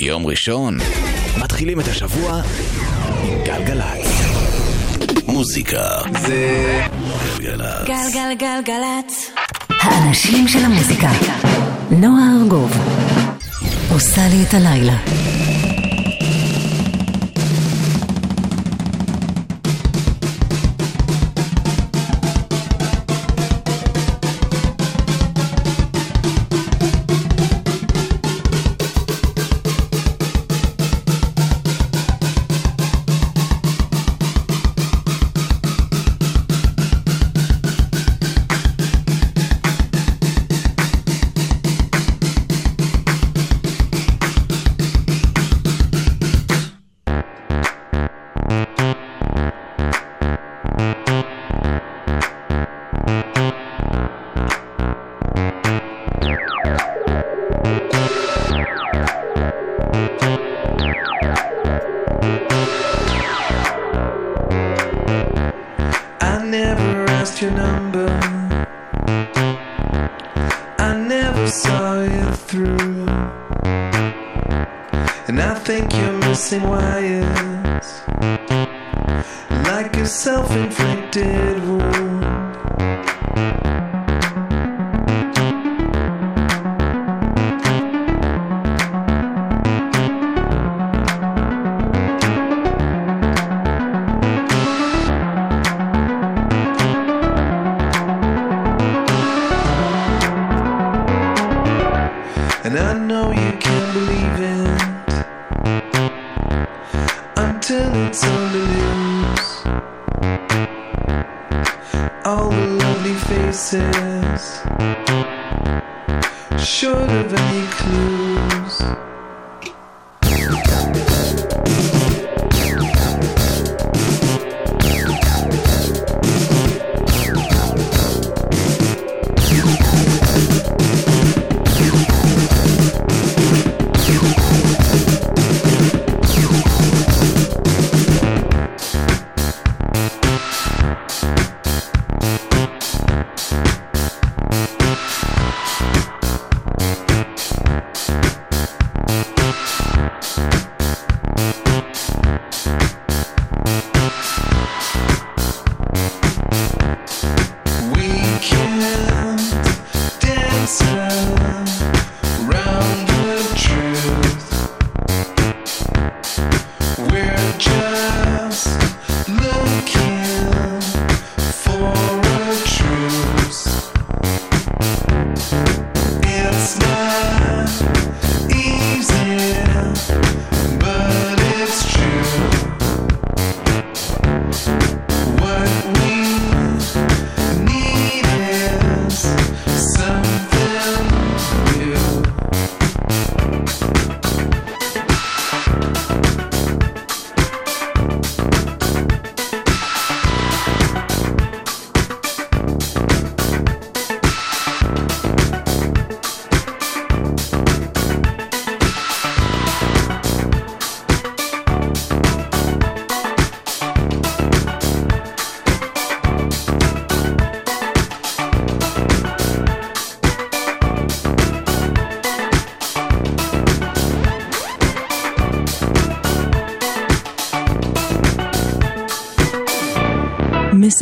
יום ראשון, מתחילים את השבוע עם גלגלצ. מוזיקה זה גלגלצ. גלגלגלגלצ. האנשים של המוזיקה. נועה ארגוב עושה לי את הלילה.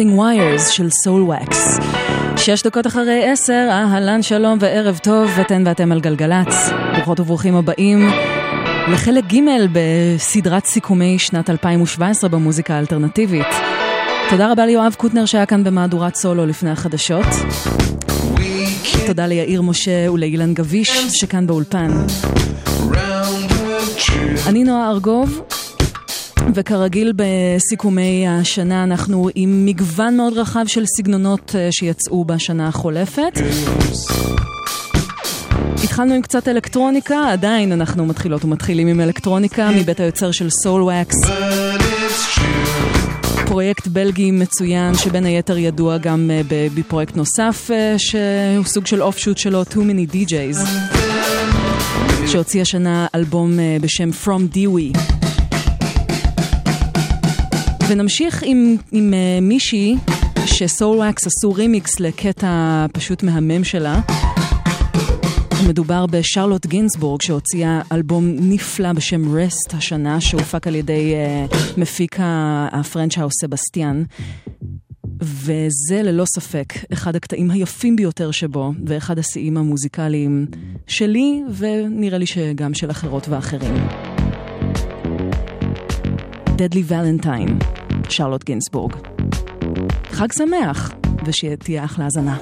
Missing Wires של Soul Wax. שש דקות אחרי עשר, אהלן שלום וערב טוב, אתן ואתם על גלגלצ. ברוכות וברוכים הבאים לחלק ג' בסדרת סיכומי שנת 2017 במוזיקה האלטרנטיבית. תודה רבה ליואב קוטנר שהיה כאן במהדורת סולו לפני החדשות. תודה ליאיר משה ולאילן גביש שכאן באולפן. אני נועה ארגוב, וכרגיל בסיכומי השנה אנחנו עם מגוון מאוד רחב של סגנונות אה, שיצאו בשנה החולפת. התחלנו עם קצת אלקטרוניקה, עדיין אנחנו מתחילות ומתחילים עם אלקטרוניקה מבית היוצר של Soulwax. פרויקט בלגי מצוין שבין היתר ידוע גם אה, בפרויקט נוסף אה, שהוא סוג של offshoot שלו, Too Many DJs, שהוציא השנה אלבום בשם From Deewee. ונמשיך עם, עם uh, מישהי ש Soulwax עשו רימיקס לקטע פשוט מהמם שלה. מדובר בשרלוט גינסבורג שהוציאה אלבום נפלא בשם Rest השנה שהופק על ידי uh, מפיק ה French house סבסטיאן. וזה ללא ספק אחד הקטעים היפים ביותר שבו, ואחד השיאים המוזיקליים שלי, ונראה לי שגם של אחרות ואחרים. Deadly Valentine, שרלוט גינסבורג. חג שמח, ושתהיה אחלה האזנה.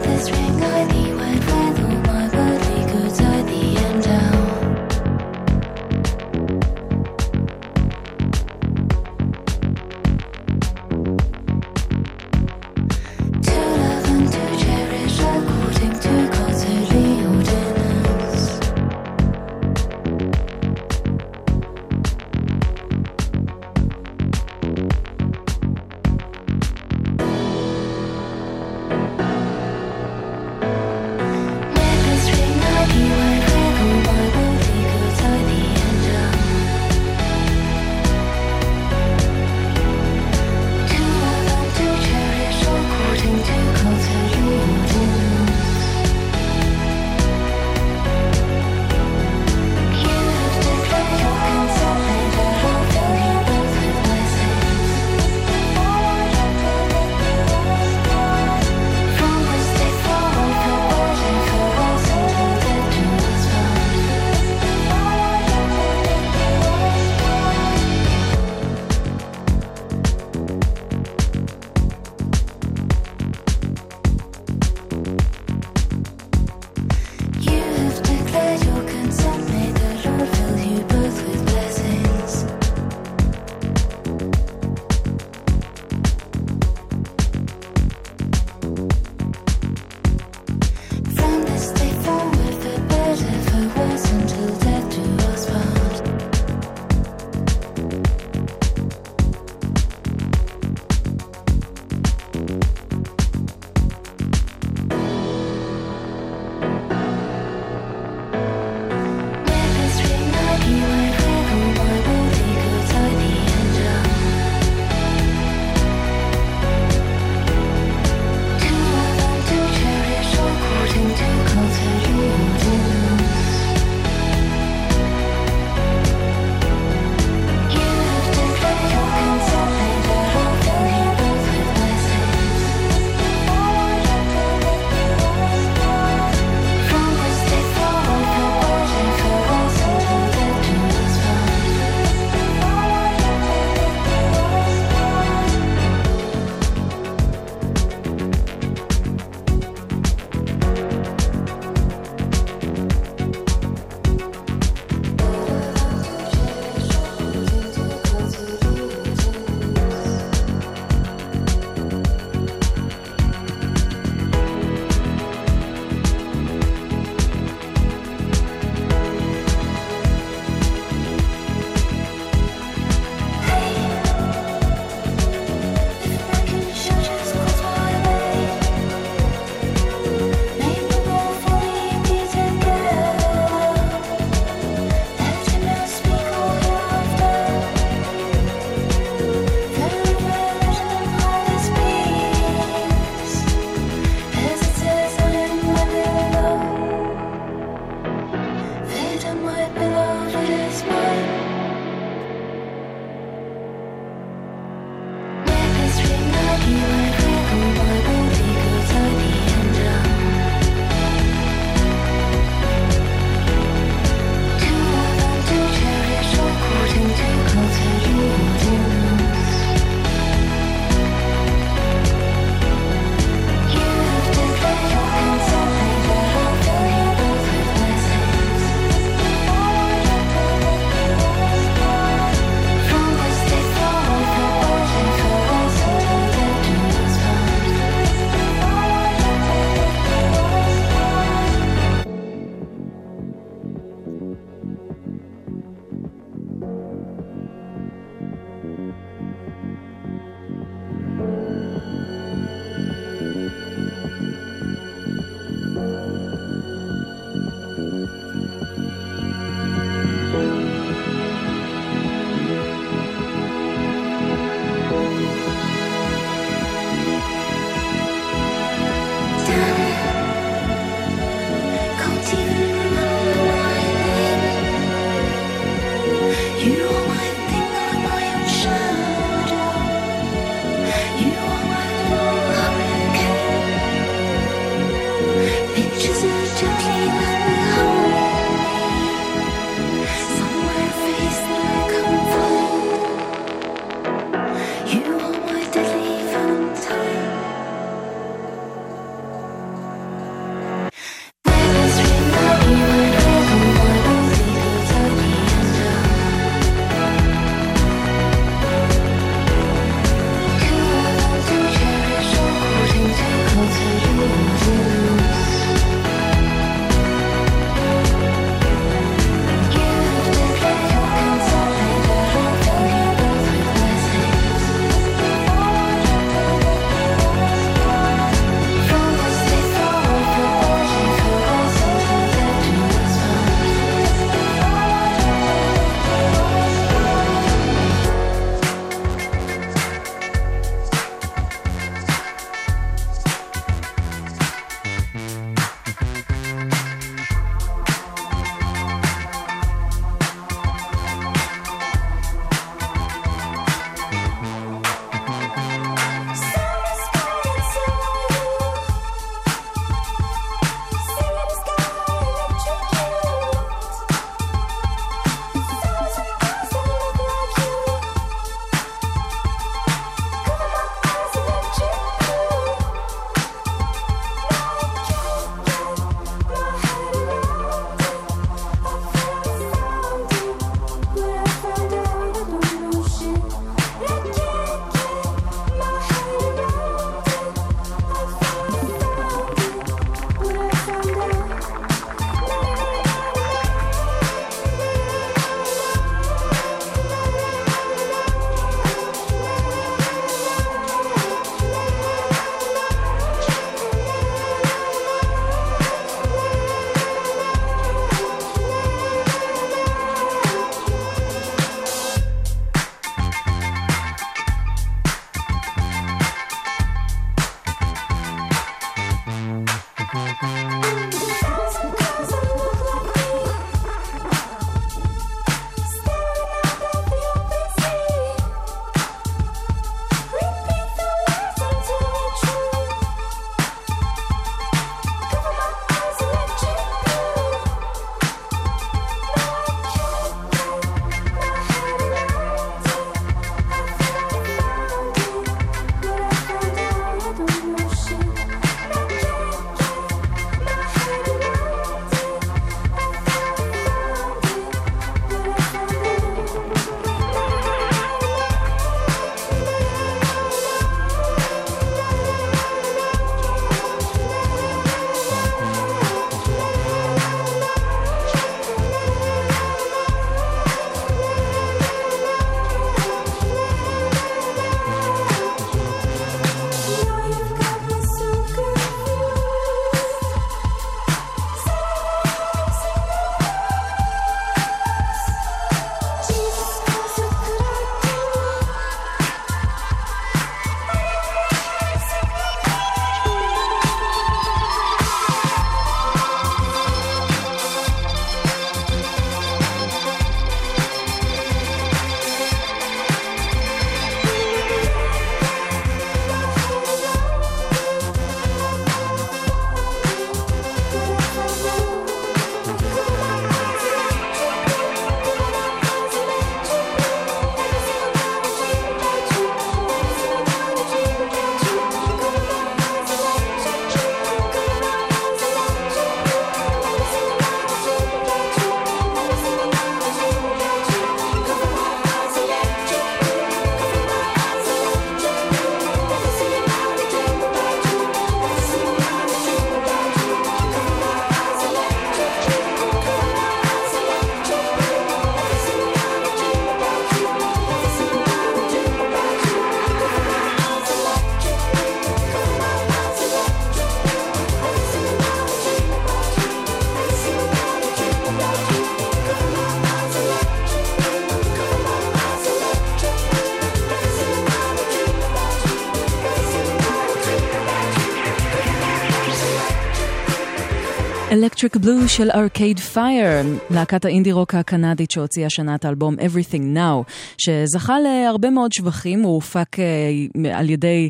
Electric Blue של ארקייד פייר, להקת האינדי רוק הקנדית שהוציאה השנה את האלבום Everything Now, שזכה להרבה מאוד שבחים, הוא הופק uh, על ידי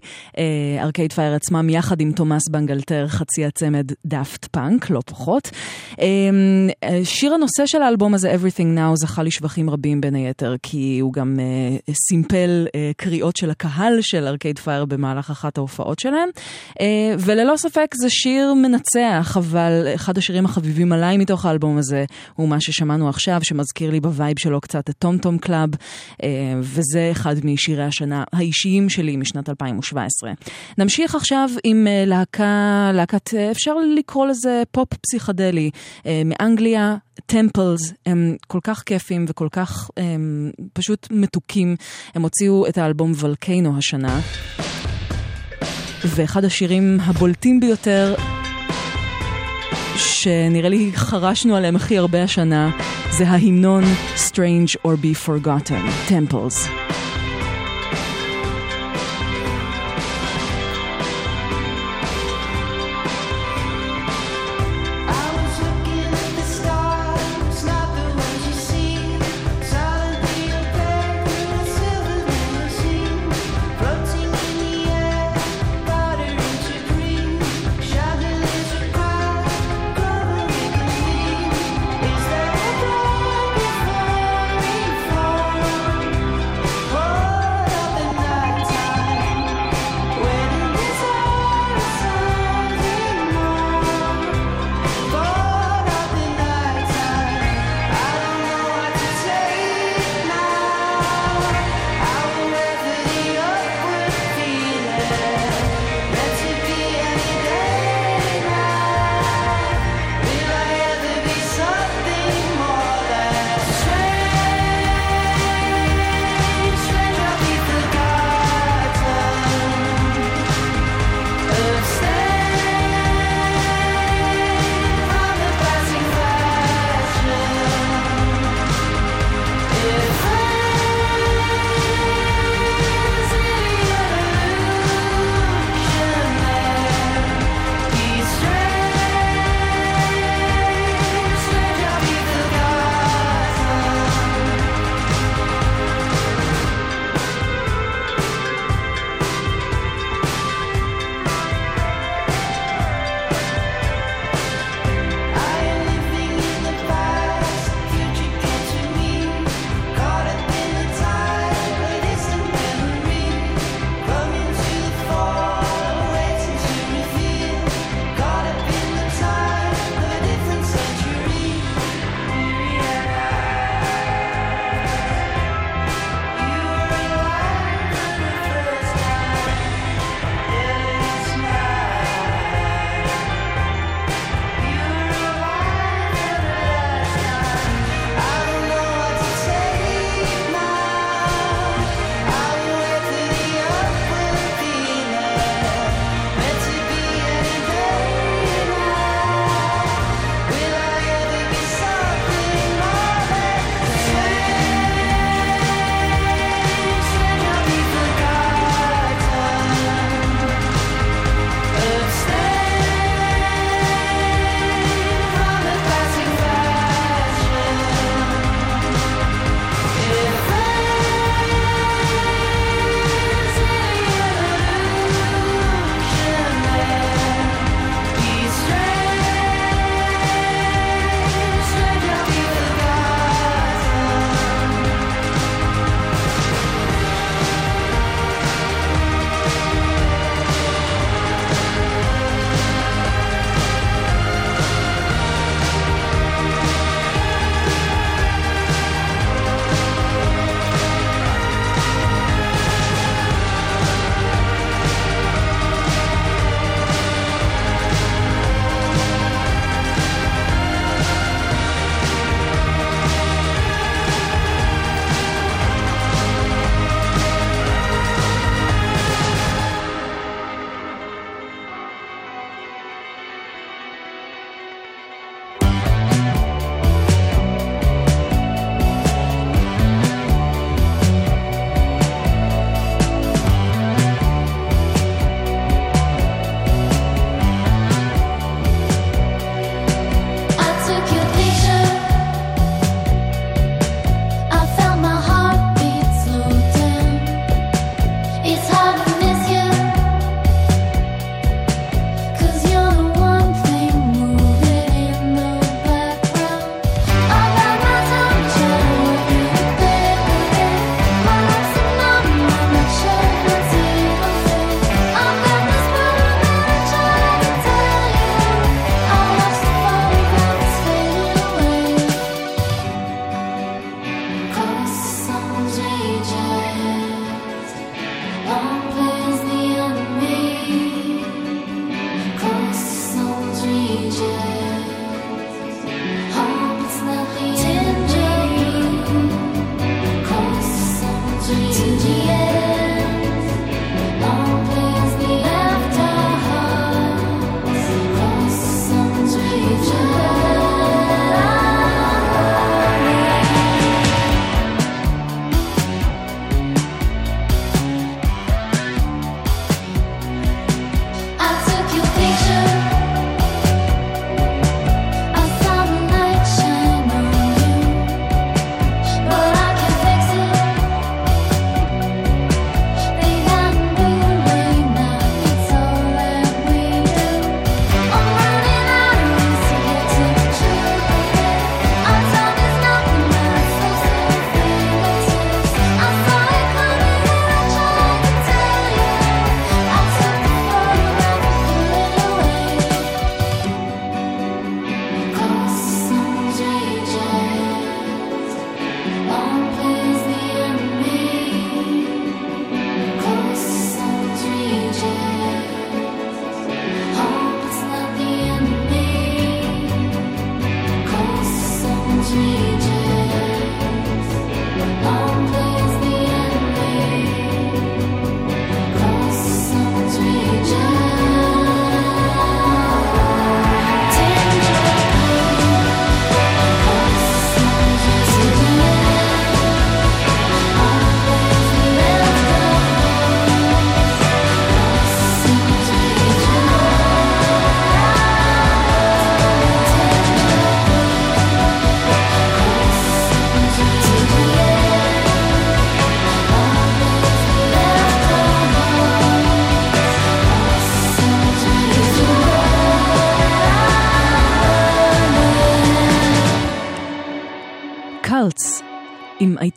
ארקייד uh, פייר עצמם יחד עם תומאס בנגלטר, חצי הצמד דאפט פאנק, לא פחות. Um, שיר הנושא של האלבום הזה, Everything Now, זכה לשבחים רבים בין היתר, כי הוא גם סימפל קריאות של הקהל של ארקייד פייר במהלך אחת ההופעות שלהם, וללא ספק זה שיר מנצח, אבל... אחד השירים החביבים עליי מתוך האלבום הזה הוא מה ששמענו עכשיו, שמזכיר לי ב vibe שלו קצת את טום טום קלאב, אה, וזה אחד משירי השנה האישיים שלי משנת 2017. נמשיך עכשיו עם אה, להקה, להקת, אה, אפשר לקרוא לזה פופ פסיכדלי, מאנגליה, טמפלס, הם כל כך כיפים וכל כך הם, פשוט מתוקים. הם הוציאו את האלבום Volcano השנה. ואחד השירים הבולטים ביותר שנראה לי חרשנו עליהם הכי הרבה השנה, זה ההמנון Strange or Be Forgotten, Temples.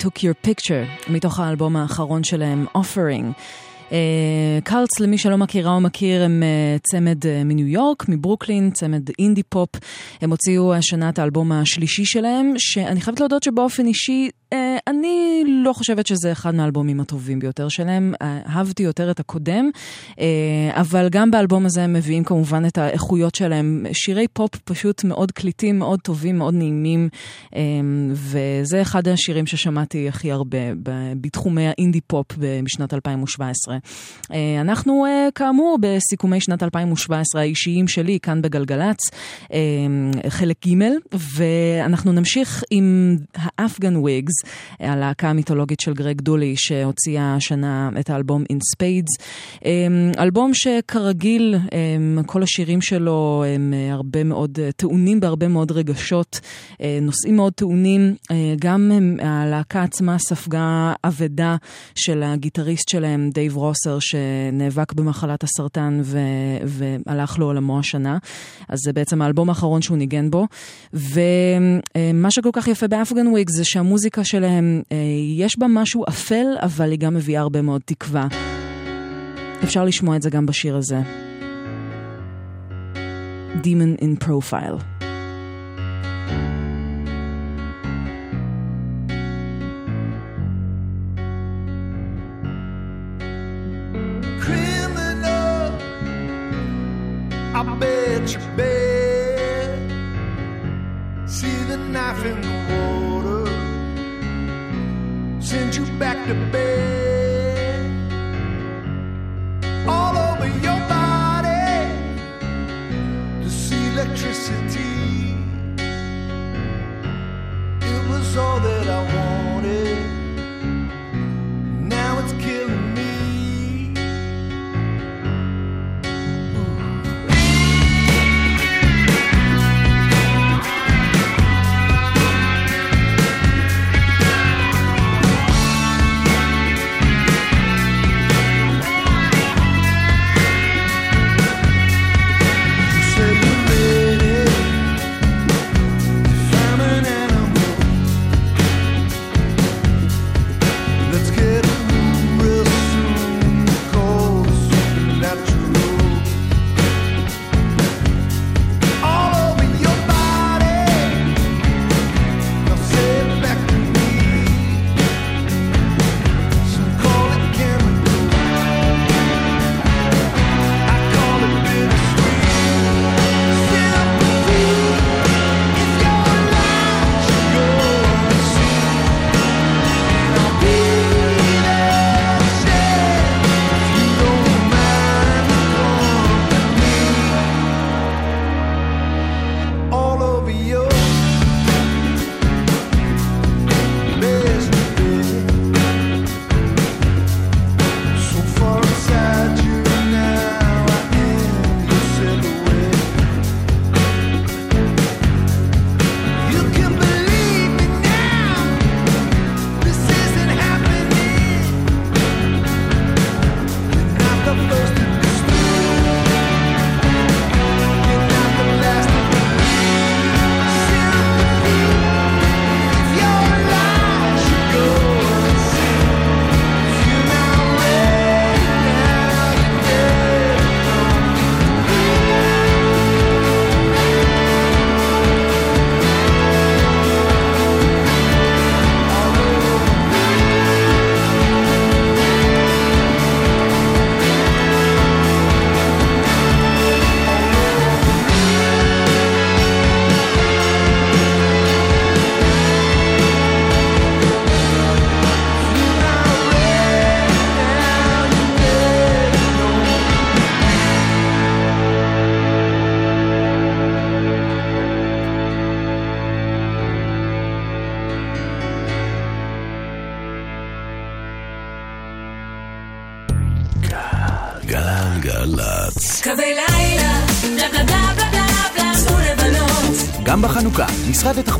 Took Your Picture, מתוך האלבום האחרון שלהם, Offering. קאלטס, למי שלא מכירה או מכיר, הם צמד מניו יורק, מברוקלין, צמד אינדי פופ. הם הוציאו השנה את האלבום השלישי שלהם, שאני חייבת להודות שבאופן אישי אה, אני לא חושבת שזה אחד מהאלבומים הטובים ביותר שלהם, אה, אהבתי יותר את הקודם, אה, אבל גם באלבום הזה הם מביאים כמובן את האיכויות שלהם. שירי פופ פשוט מאוד קליטים, מאוד טובים, מאוד נעימים, וזה אחד השירים ששמעתי הכי הרבה בתחומי האינדי פופ בשנת 2017. אנחנו כאמור בסיכומי שנת 2017 האישיים שלי כאן בגלגלצ, חלק ג', ואנחנו נמשיך עם האפגן וויגס. הלהקה המיתולוגית של גרג דולי, שהוציאה השנה את האלבום In Spades. אלבום שכרגיל, כל השירים שלו הם אה, הרבה מאוד אה, טעונים בהרבה מאוד רגשות, אה, נושאים מאוד טעונים. גם הלהקה עצמה ספגה אבדה של הגיטריסט שלהם, דייב רוסר, שנאבק במחלת הסרטן ו- והלך לעולמו השנה. אז זה בעצם האלבום האחרון שהוא ניגן בו. ומה שכל כך יפה באפגן וויג זה שהמוזיקה שלהם, אה, יש בה משהו אפל, אבל היא גם מביאה הרבה מאוד תקווה. אפשר לשמוע את זה גם בשיר הזה. Demon in Profile. I bet you bet. See the knife in the water. send you back to bed. All over your body, to see electricity. It was all that I wanted. Now it's killing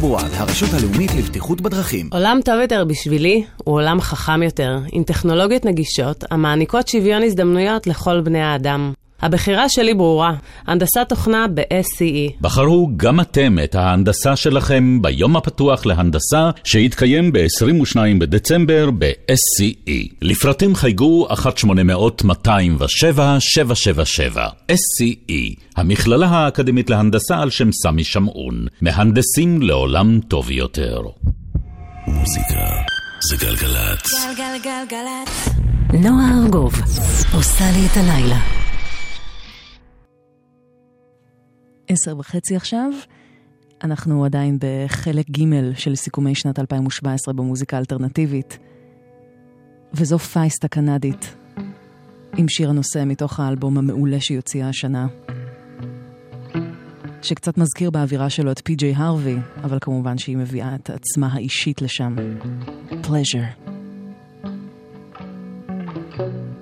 התחבורה והרשות הלאומית לבטיחות בדרכים. עולם טוב יותר בשבילי הוא עולם חכם יותר, עם טכנולוגיות נגישות המעניקות שוויון הזדמנויות לכל בני האדם. הבחירה שלי ברורה, הנדסת תוכנה ב-SCE. בחרו גם אתם את ההנדסה שלכם ביום הפתוח להנדסה שיתקיים ב-22 בדצמבר ב-SCE. לפרטים חייגו 1-800-207-777. SCE, המכללה האקדמית להנדסה על שם סמי שמעון. מהנדסים לעולם טוב יותר. מוזיקה זה גלגלצ. גלגלגלגלצ. נועה ארגוב עושה לי את הלילה. עשר וחצי עכשיו. אנחנו עדיין בחלק ג' של סיכומי שנת 2017 במוזיקה האלטרנטיבית. וזו פייסט הקנדית, עם שיר הנושא מתוך האלבום המעולה שהיא הוציאה השנה. שקצת מזכיר באווירה שלו את פי.ג'יי הרווי, אבל כמובן שהיא מביאה את עצמה האישית לשם. Pleasure. think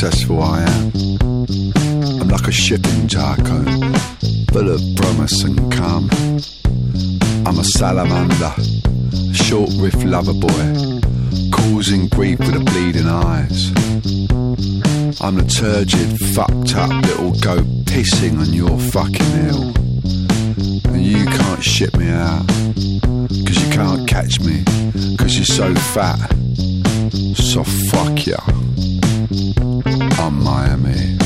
successful I am. I'm like a shipping tycoon, full of promise and calm. I'm a salamander, short riff lover boy, causing grief with the bleeding eyes. I'm the turgid, fucked up little goat pissing on your fucking hill. And you can't ship me out, cause you can't catch me, cause you're so fat. So fuck ya from Miami.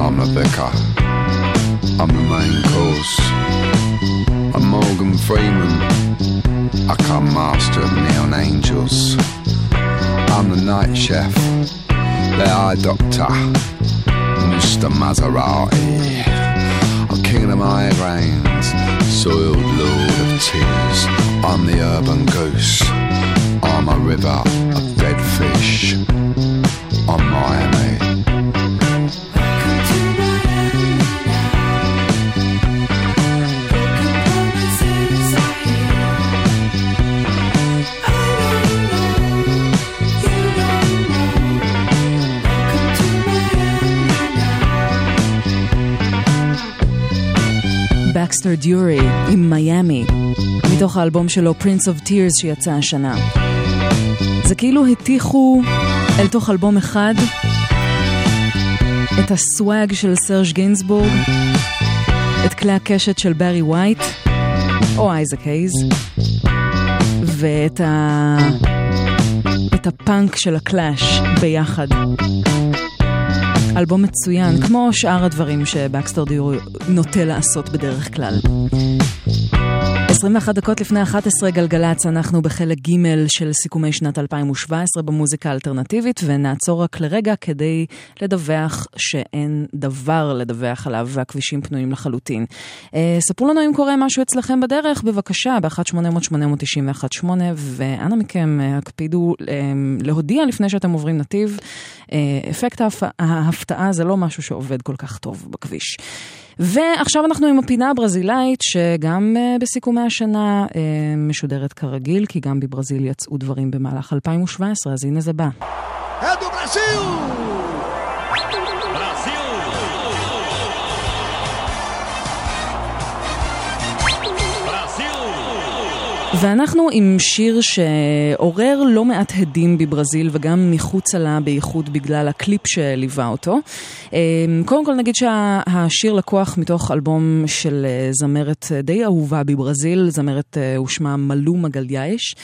I'm the vicar. I'm the main course. I'm Morgan Freeman. I come master of neon angels. I'm the night chef. The eye doctor. Mr. Maserati. I'm king of migraines. Soiled lord of tears. I'm the urban goose. I'm a river of dead fish. I'm Miami. בקסטר דיורי עם מיאמי, מתוך האלבום שלו Prince of Tears שיצא השנה. זה כאילו התיכו אל תוך אלבום אחד את ה swag של סרג' גינזבורג, את כלי הקשת של ברי ווייט, או אייזק הייז, ואת ה... את הפאנק של הקלאש ביחד. אלבום מצוין, כמו שאר הדברים שבקסטר דיור נוטה לעשות בדרך כלל. 21 דקות לפני 11 גלגלצ, אנחנו בחלק ג' של סיכומי שנת 2017 במוזיקה האלטרנטיבית, ונעצור רק לרגע כדי לדווח שאין דבר לדווח עליו והכבישים פנויים לחלוטין. אה, ספרו לנו אם קורה משהו אצלכם בדרך, בבקשה, ב-1-800-891-8, ואנא מכם, אה, הקפידו אה, להודיע לפני שאתם עוברים נתיב. אה, אפקט ההפ... ההפתעה זה לא משהו שעובד כל כך טוב בכביש. ועכשיו אנחנו עם הפינה הברזילאית, שגם uh, בסיכומי השנה uh, משודרת כרגיל, כי גם בברזיל יצאו דברים במהלך 2017, אז הנה זה בא. ואנחנו עם שיר שעורר לא מעט הדים בברזיל וגם מחוצה לה, בייחוד בגלל הקליפ שליווה אותו. אה, קודם כל נגיד שהשיר לקוח מתוך אלבום של אה, זמרת די אהובה בברזיל, זמרת אה, ושמה מלו מגלייש.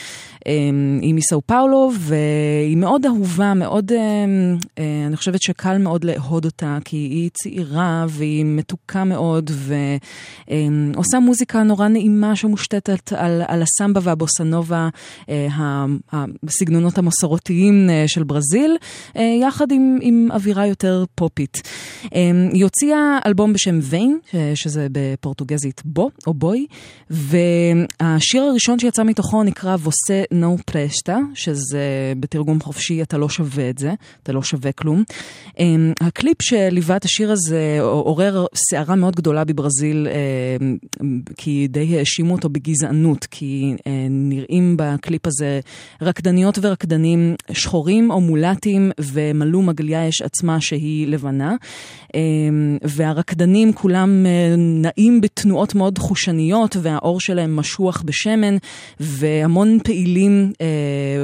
היא מסאו פאולו והיא מאוד אהובה, מאוד, אני חושבת שקל מאוד לאהוד אותה כי היא צעירה והיא מתוקה מאוד ועושה מוזיקה נורא נעימה שמושתתת על, על הסמבה והבוסנובה, הסגנונות המסורתיים של ברזיל, יחד עם, עם אווירה יותר פופית. היא הוציאה אלבום בשם Vem, שזה בפורטוגזית בוא או בואי, והשיר הראשון שיצא מתוכו נקרא Você Não Presta, שזה בתרגום חופשי אתה לא שווה את זה, אתה לא שווה כלום. הקליפ שליווה את השיר הזה עורר סערה מאוד גדולה בברזיל, כי די האשימו אותו בגזענות, כי נראים בקליפ הזה רקדניות ורקדנים שחורים או מולטים, ומלו מגלייש עצמה שהיא לבנה. והרקדנים כולם נעים בתנועות מאוד חושניות, והעור שלהם משוח בשמן, והמון פעילים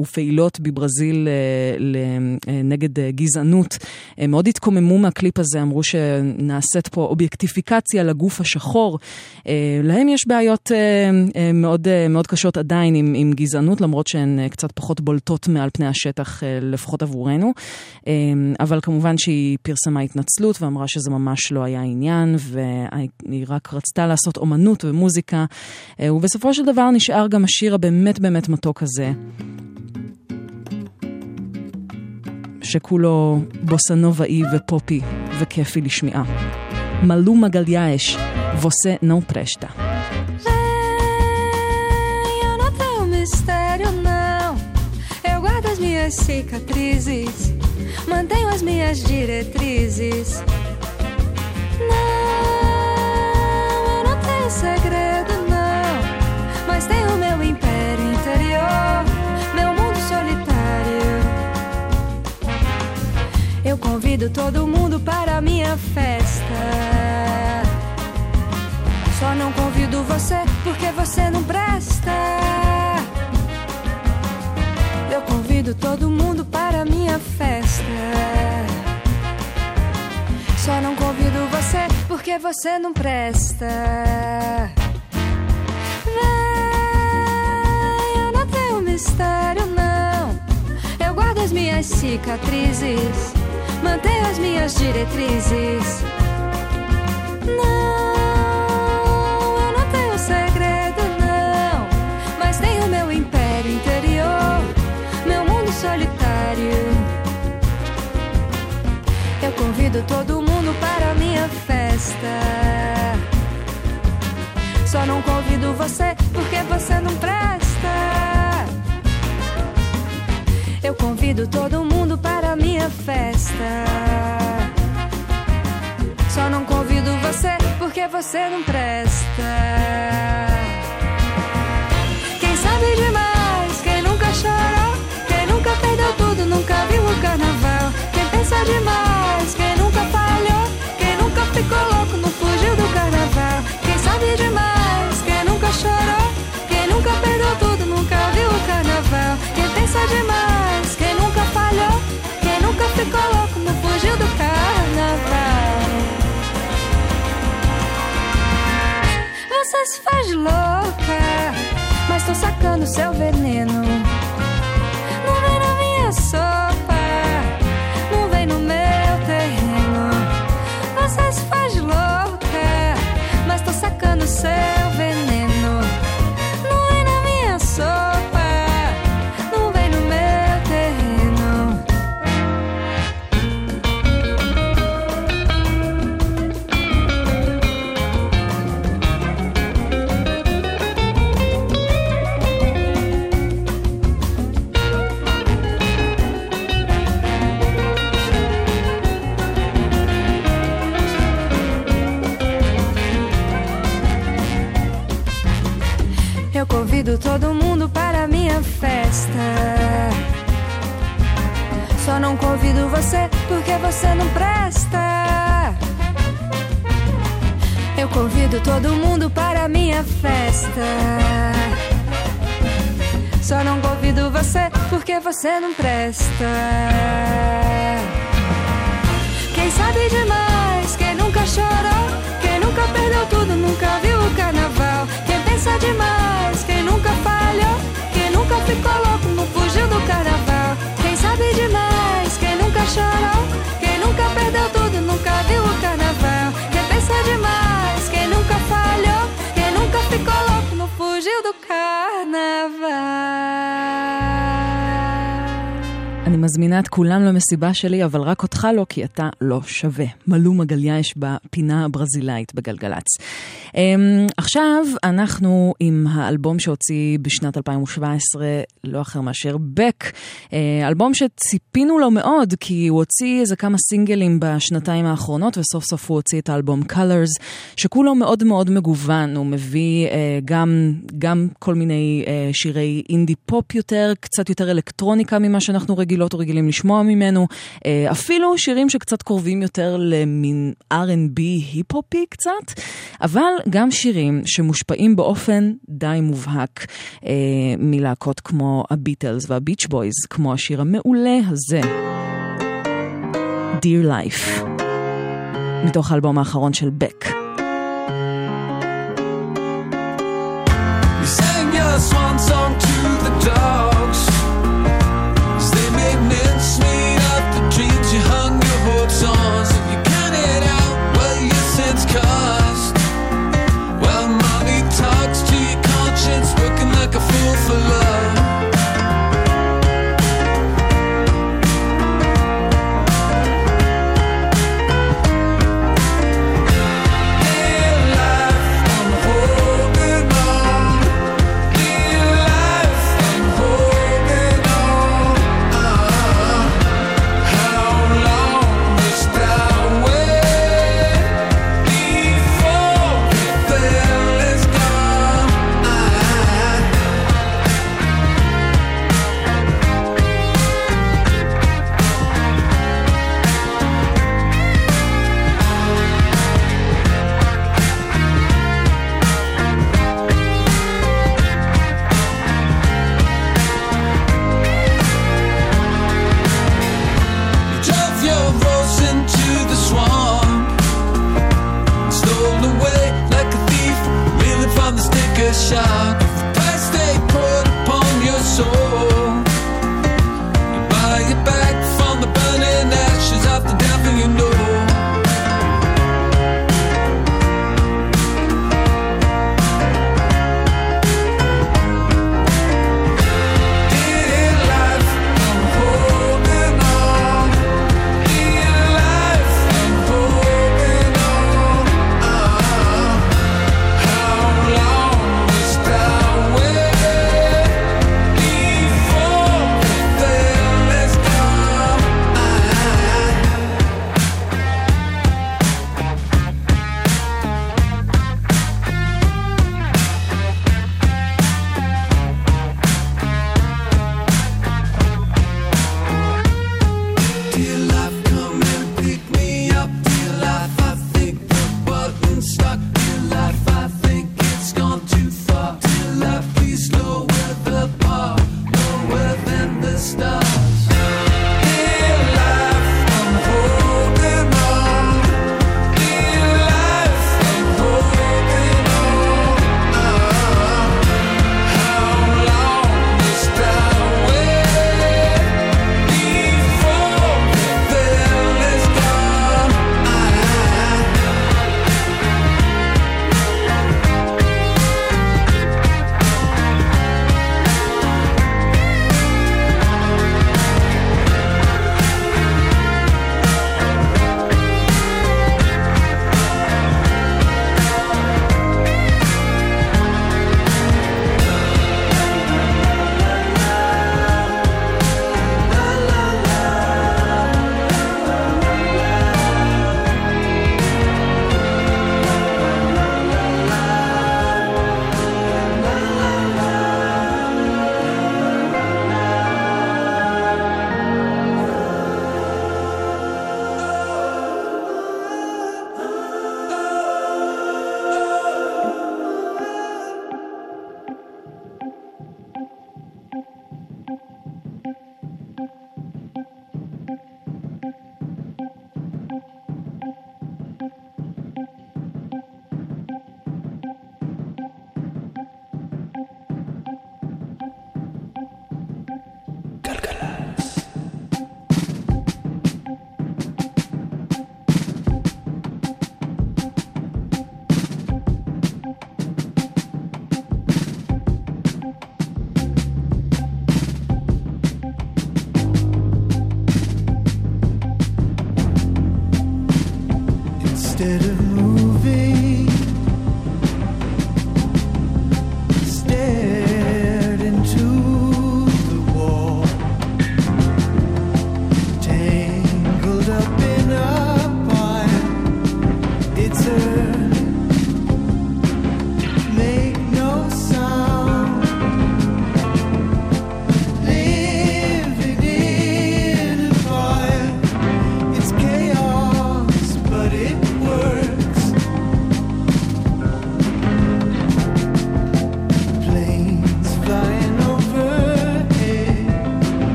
ופעילות בברזיל נגד גזענות מאוד התקוממו מהקליפ הזה, אמרו שנעשית פה אובייקטיפיקציה לגוף השחור. להם יש בעיות מאוד, מאוד קשות עדיין עם, עם גזענות, למרות שהן קצת פחות בולטות מעל פני השטח, לפחות עבורנו. אבל כמובן שהיא פרסמה התנצלות ואמרה שזה ממש לא היה עניין, והיא רק רצתה לעשות אומנות ומוזיקה. ובסופו של דבר נשאר גם השיר הבאמת באמת מתוק הזה. שכולו בוסנובאי ופופי וכיפי לשמיעה. מלו מגלייש, ווסה נו פרשטה. Eu não tenho mistério, não. Eu guardo as minhas cicatrizes, mantenho as minhas diretrizes. Não, eu não tenho segredo, não. Mas tenho meu império Eu convido todo mundo para minha festa. Só não convido você porque você não presta. Eu convido todo mundo para minha festa. Só não convido você porque você não presta. Vem, eu não tenho mistério, não. Eu guardo as minhas cicatrizes, mantenho as minhas diretrizes. Não, eu não tenho segredo, não. Mas tenho meu império interior, meu mundo solitário. Eu convido todo mundo para a minha festa. Só não convido você porque você não presta. Eu convido todo mundo para a minha festa. Só não convido você porque você não presta. Você se faz louca, mas tô sacando seu veneno. Não vem na minha sopa, não vem no meu terreno. Você se faz louca, mas tô sacando seu todo mundo para minha festa. Só não convido você porque você não presta. Eu convido todo mundo para minha festa. Só não convido você porque você não presta. Quem sabe demais, quem nunca chorou, quem nunca perdeu tudo, nunca viu o carnaval. Quem pensa demais, quem louco, não fugiu do carnaval. Quem sabe demais, quem nunca chorou, quem nunca perdeu tudo, nunca viu o carnaval. Quem pensa demais, quem nunca falhou, quem nunca ficou louco, não fugiu do carnaval. מזמינה את כולם למסיבה שלי, אבל רק אותך לא, כי אתה לא שווה. מלו מגליה יש בפינה הברזילאית בגלגלצ. Um, עכשיו אנחנו עם האלבום שהוציא בשנת 2017, לא אחר מאשר בק. Uh, אלבום שציפינו לו מאוד, כי הוא הוציא איזה כמה סינגלים בשנתיים האחרונות, וסוף סוף הוא הוציא את האלבום Colors, שכולו מאוד מאוד מגוון. הוא מביא uh, גם, גם כל מיני uh, שירי אינדי פופ יותר, קצת יותר אלקטרוניקה ממה שאנחנו רגילות או רגילים לשמוע ממנו. Uh, אפילו שירים שקצת קרובים יותר למין R&B היפ-הופי קצת, אבל גם שירים שמושפעים באופן די מובהק אה, מלהקות כמו הביטלס והביץ' בויז, כמו השיר המעולה הזה, Dear Life, מתוך האלבום האחרון של בק. You your swan song to the dogs.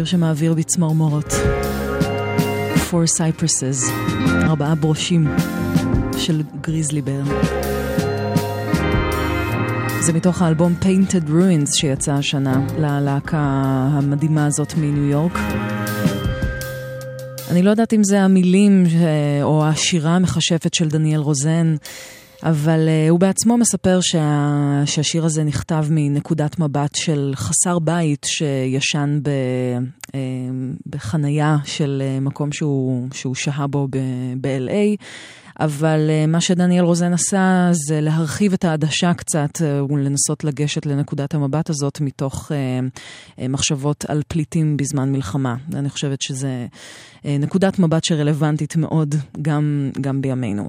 שיר שמעביר בי צמרמורות. Four Cypresses, ארבעה ברושים של גריזלי בר. זה מתוך האלבום Painted Ruins שיצא השנה ללהקה המדהימה הזאת מניו יורק. אני לא יודעת אם זה המילים אה, או השירה המכשפת של דניאל רוזן, אבל uh, הוא בעצמו מספר שה, שהשיר הזה נכתב מנקודת מבט של חסר בית שישן ב, uh, בחנייה של uh, מקום שהוא, שהוא שהה בו ב-LA. אבל מה שדניאל רוזן עשה זה להרחיב את העדשה קצת ולנסות לגשת לנקודת המבט הזאת מתוך מחשבות על פליטים בזמן מלחמה. אני חושבת שזה נקודת מבט שרלוונטית מאוד גם, גם בימינו.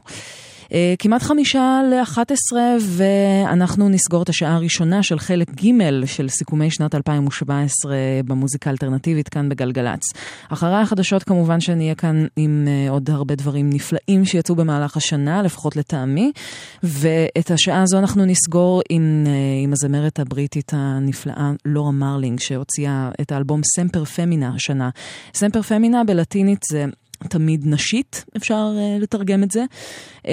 Uh, כמעט חמישה לאחת עשרה, ואנחנו נסגור את השעה הראשונה של חלק ג' של סיכומי שנת 2017 במוזיקה האלטרנטיבית כאן בגלגלצ. אחרי החדשות כמובן שאני אהיה כאן עם uh, עוד הרבה דברים נפלאים שיצאו במהלך השנה, לפחות לטעמי, ואת השעה הזו אנחנו נסגור עם, uh, עם הזמרת הבריטית הנפלאה לורה מרלינג, שהוציאה את האלבום סמפר פמינה השנה. סמפר פמינה בלטינית זה... תמיד נשית, אפשר uh, לתרגם את זה, um,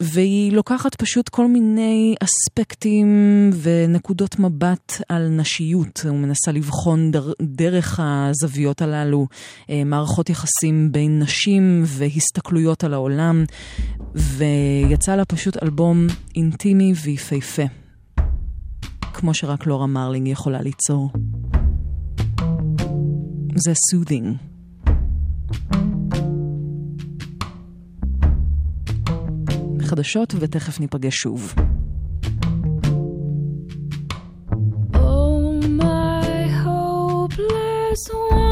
והיא לוקחת פשוט כל מיני אספקטים ונקודות מבט על נשיות, ומנסה לבחון דר, דרך הזוויות הללו uh, מערכות יחסים בין נשים והסתכלויות על העולם, ויצא לה פשוט אלבום אינטימי ויפהפה, כמו שרק לורה מרלינג יכולה ליצור. זה soothing. חדשות ותכף ניפגש שוב. Oh, my hopeless wanderer,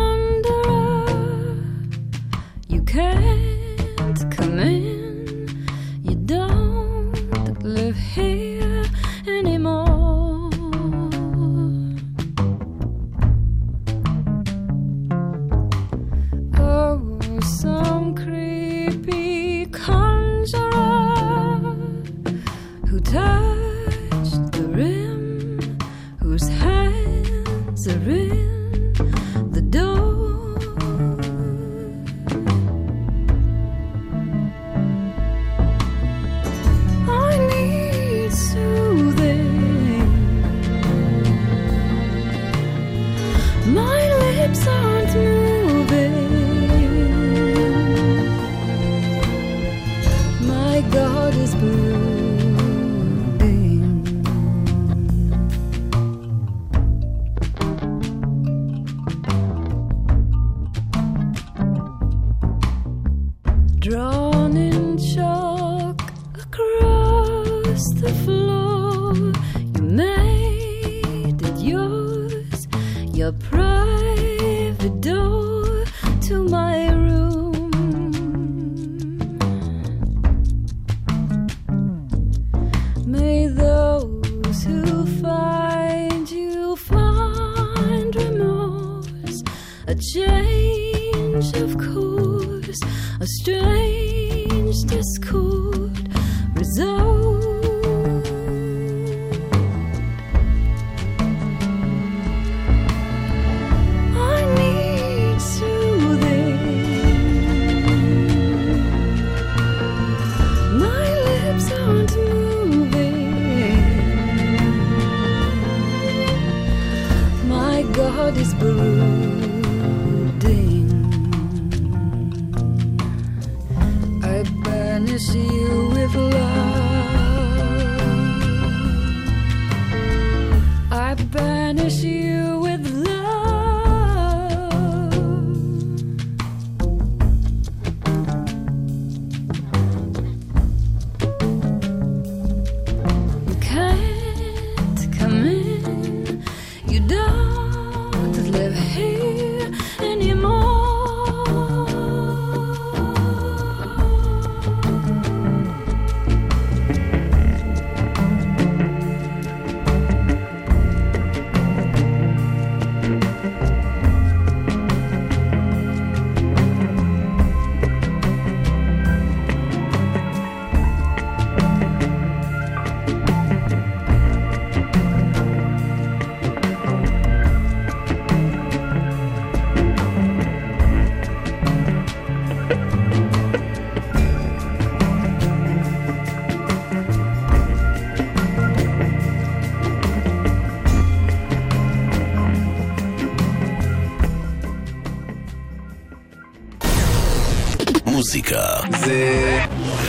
מוזיקה זה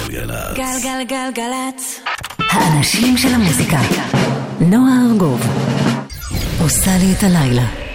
גלגלצ. גלגלגלגלצ. האנשים של המוזיקה. נועה ארגוב. עושה לי את הלילה.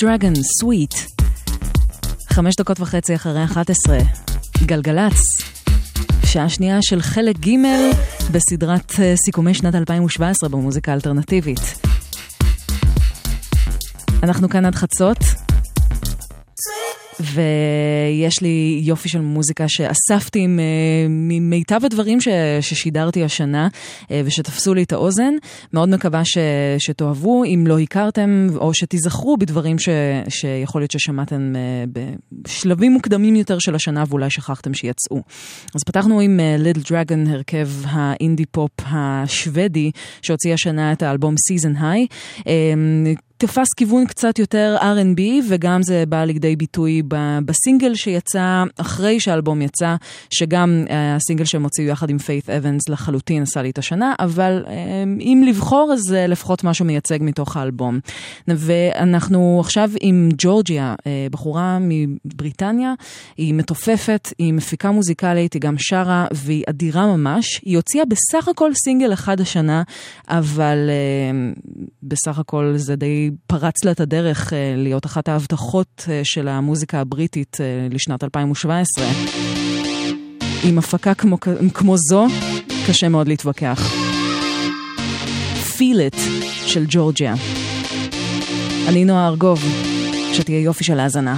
Dragon, Sweet. חמש דקות וחצי אחרי 11, גלגלצ, שעה שנייה של חלק ג' בסדרת אה, סיכומי שנת 2017 במוזיקה האלטרנטיבית. אנחנו כאן עד חצות. ויש לי יופי של מוזיקה שאספתי ממיטב הדברים ש, ששידרתי השנה אה, ושתפסו לי את האוזן. מאוד מקווה ש, שתאהבו, אם לא הכרתם, או שתיזכרו בדברים ש, שיכול להיות ששמעתם אה, בשלבים מוקדמים יותר של השנה ואולי שכחתם שיצאו. אז פתחנו עם ליטל uh, דרגון, הרכב האינדי פופ השוודי, שהוציא השנה את האלבום Season High. תפס כיוון קצת יותר R&B, וגם זה בא לידי ביטוי בסינגל שיצא אחרי שהאלבום יצא, שגם אה, הסינגל שהם הוציאו יחד עם פיית' אבנס לחלוטין עשה לי את השנה, אבל אה, אם לבחור אז לפחות משהו מייצג מתוך האלבום. ואנחנו עכשיו עם ג'ורג'יה, אה, בחורה מבריטניה, היא מתופפת, היא מפיקה מוזיקלית, היא גם שרה, והיא אדירה ממש. היא הוציאה בסך הכל סינגל אחד השנה, אבל בסך הכל זה די... פרץ לה את הדרך אה, להיות אחת ההבטחות אה, של המוזיקה הבריטית אה, לשנת 2017. עם הפקה כמו, כמו זו, קשה מאוד להתווכח. Feel It של ג'ורג'יה. אני נועה ארגוב, שתהיה יופי של האזנה.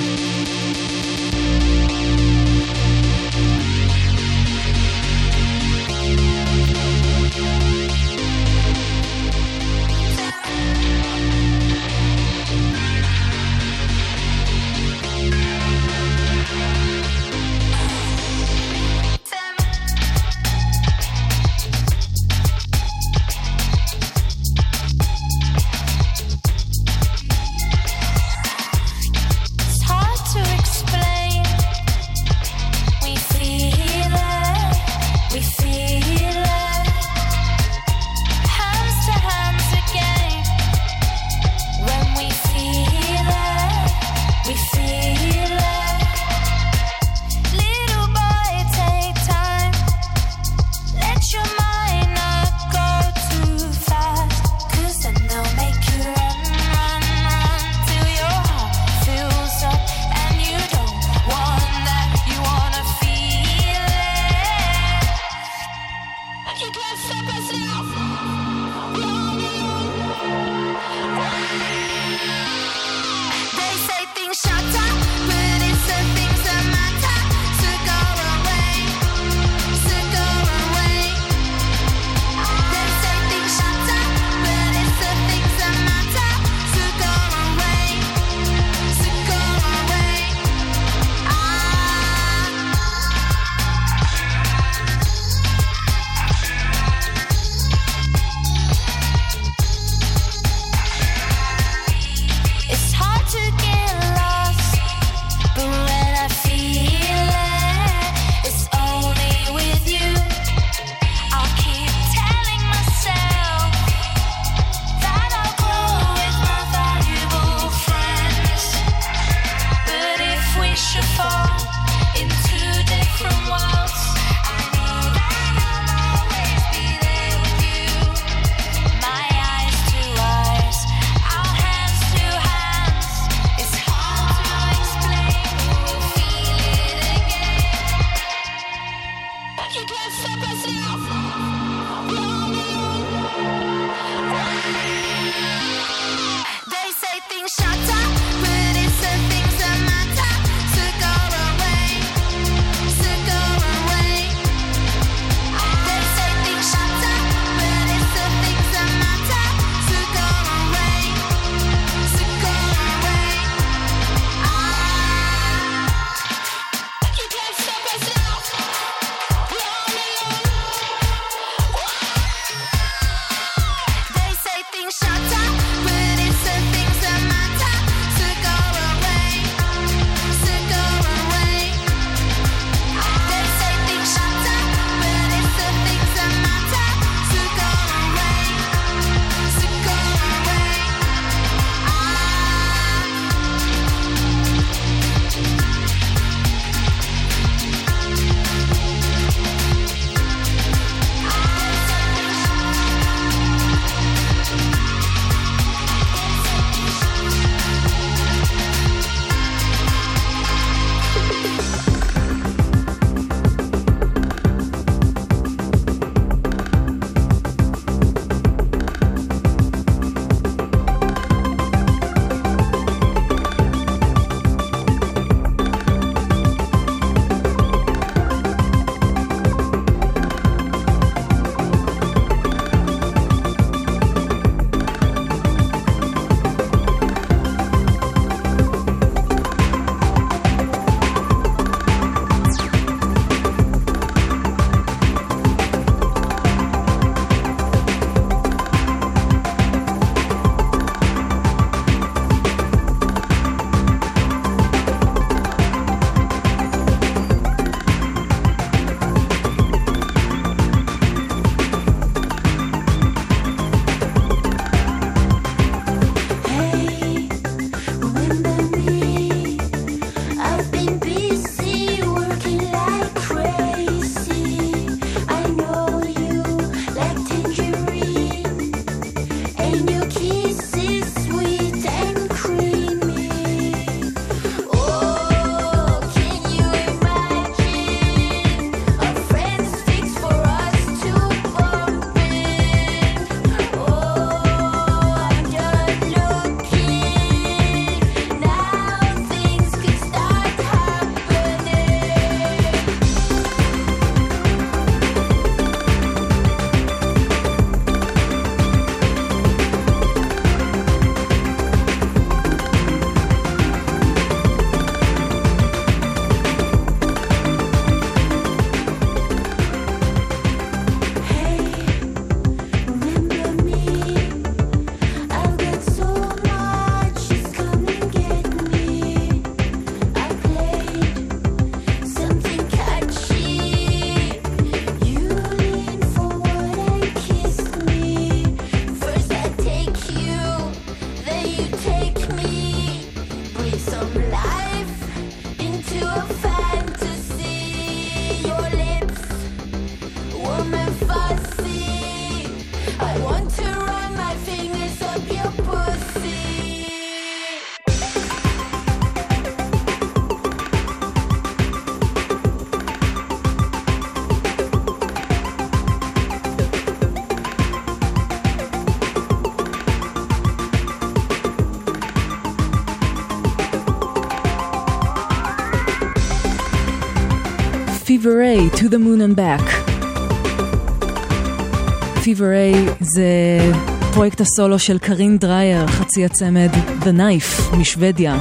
To the Moon and Back. Fever Ray זה פרויקט הסולו של קרין דרייר, חצי הצמד The Knife משוודיה.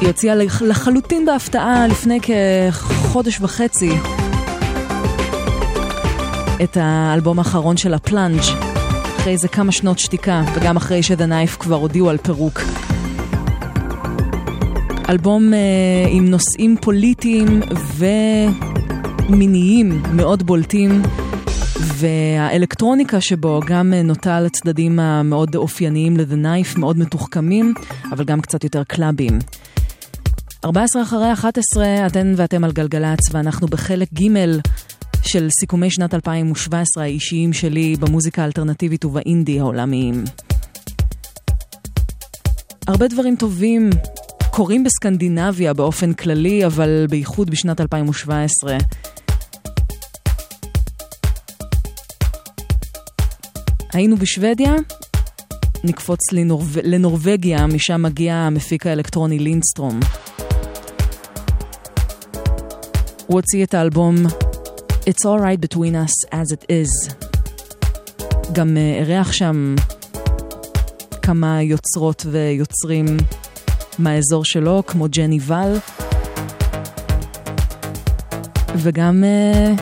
היא הוציאה לחלוטין בהפתעה לפני כחודש וחצי את האלבום האחרון שלה, Plunge אחרי איזה כמה שנות שתיקה וגם אחרי שדה נייף כבר הודיעו על פירוק. אלבום אה, עם נושאים פוליטיים ומיניים מאוד בולטים והאלקטרוניקה שבו גם אה, נוטה לצדדים המאוד אופייניים ל-The Knife, מאוד מתוחכמים, אבל גם קצת יותר קלאבים. 14 אחרי 11, אתן ואתם על גלגלצ, ואנחנו בחלק ג' של סיכומי שנת 2017 האישיים שלי במוזיקה האלטרנטיבית ובאינדי העולמיים. הרבה דברים טובים קורים בסקנדינביה באופן כללי, אבל בייחוד בשנת 2017. היינו בשוודיה, נקפוץ לנור... לנורבגיה, משם מגיע המפיק האלקטרוני לינסטרום. הוא הוציא את האלבום It's All Right Between Us As It Is. גם uh, אירח שם כמה יוצרות ויוצרים מהאזור שלו, כמו ג'ני ואל, וגם uh,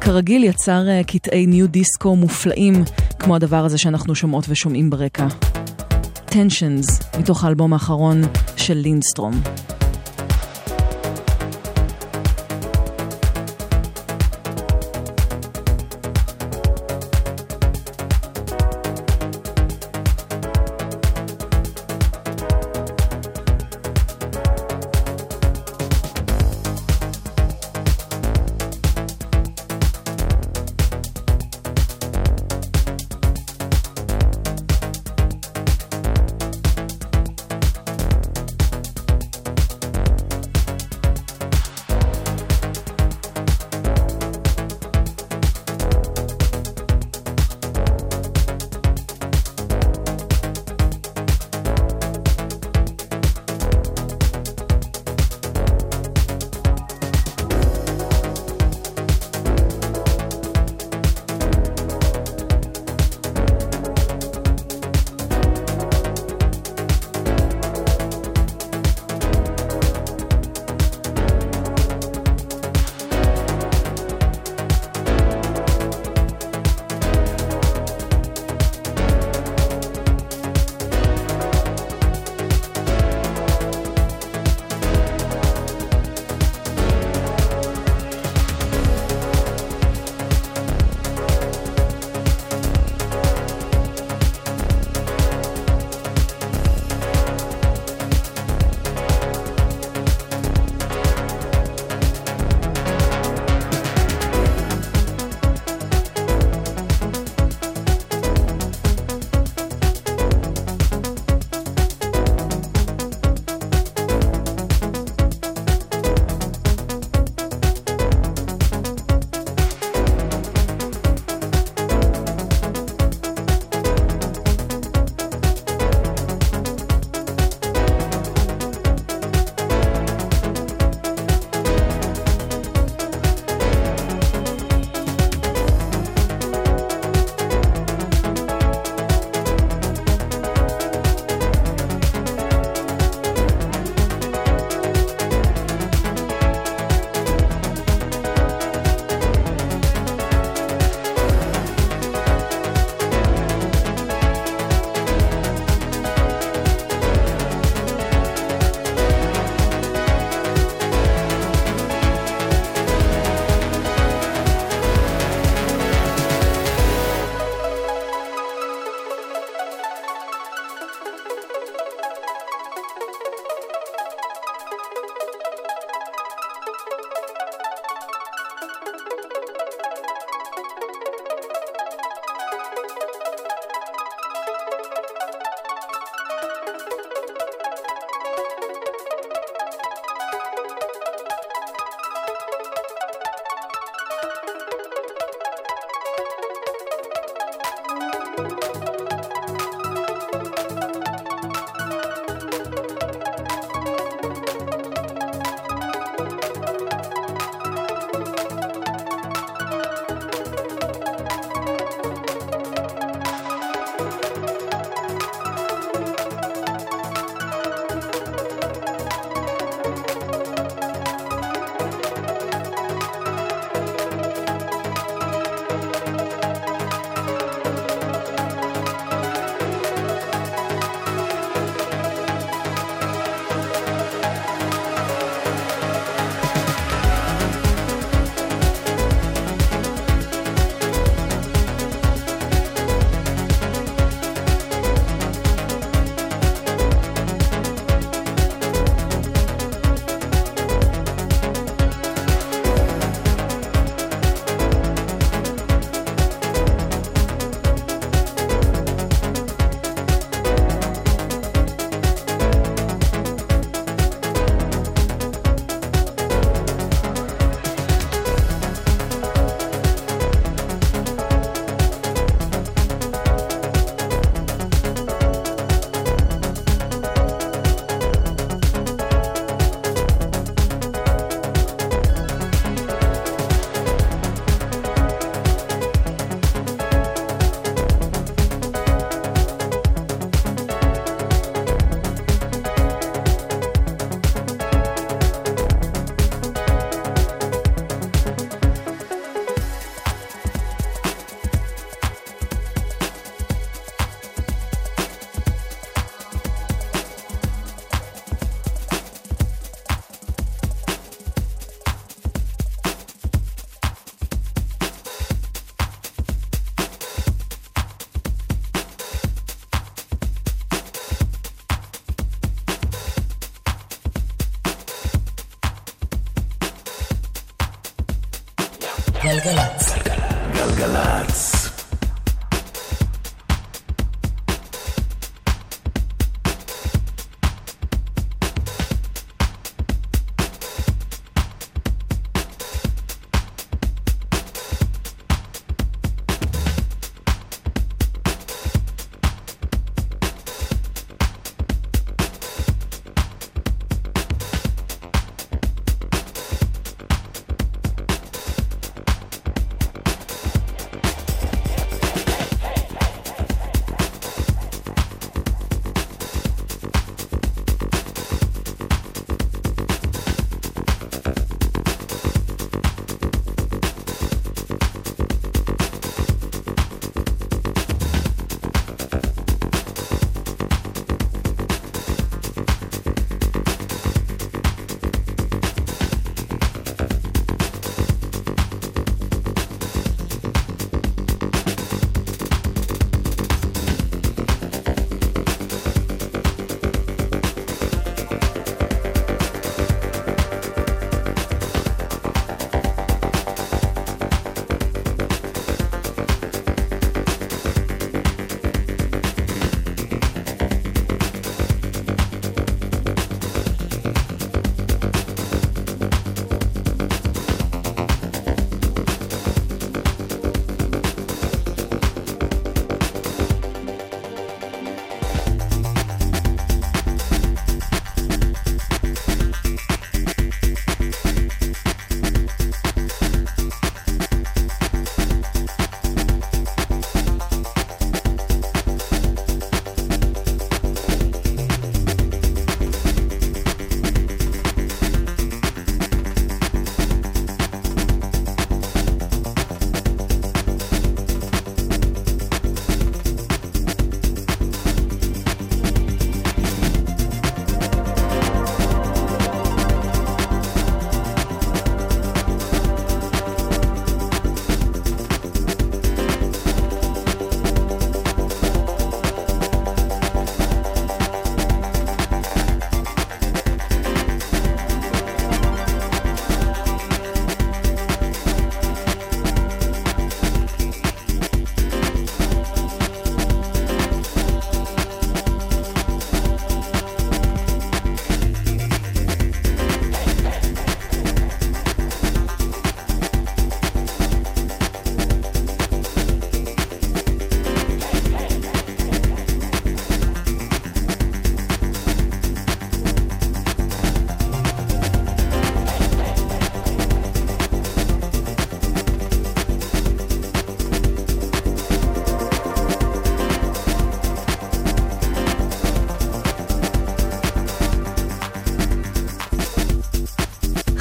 כרגיל יצר uh, קטעי ניו דיסקו מופלאים, כמו הדבר הזה שאנחנו שומעות ושומעים ברקע. Tensions, מתוך האלבום האחרון של לינסטרום.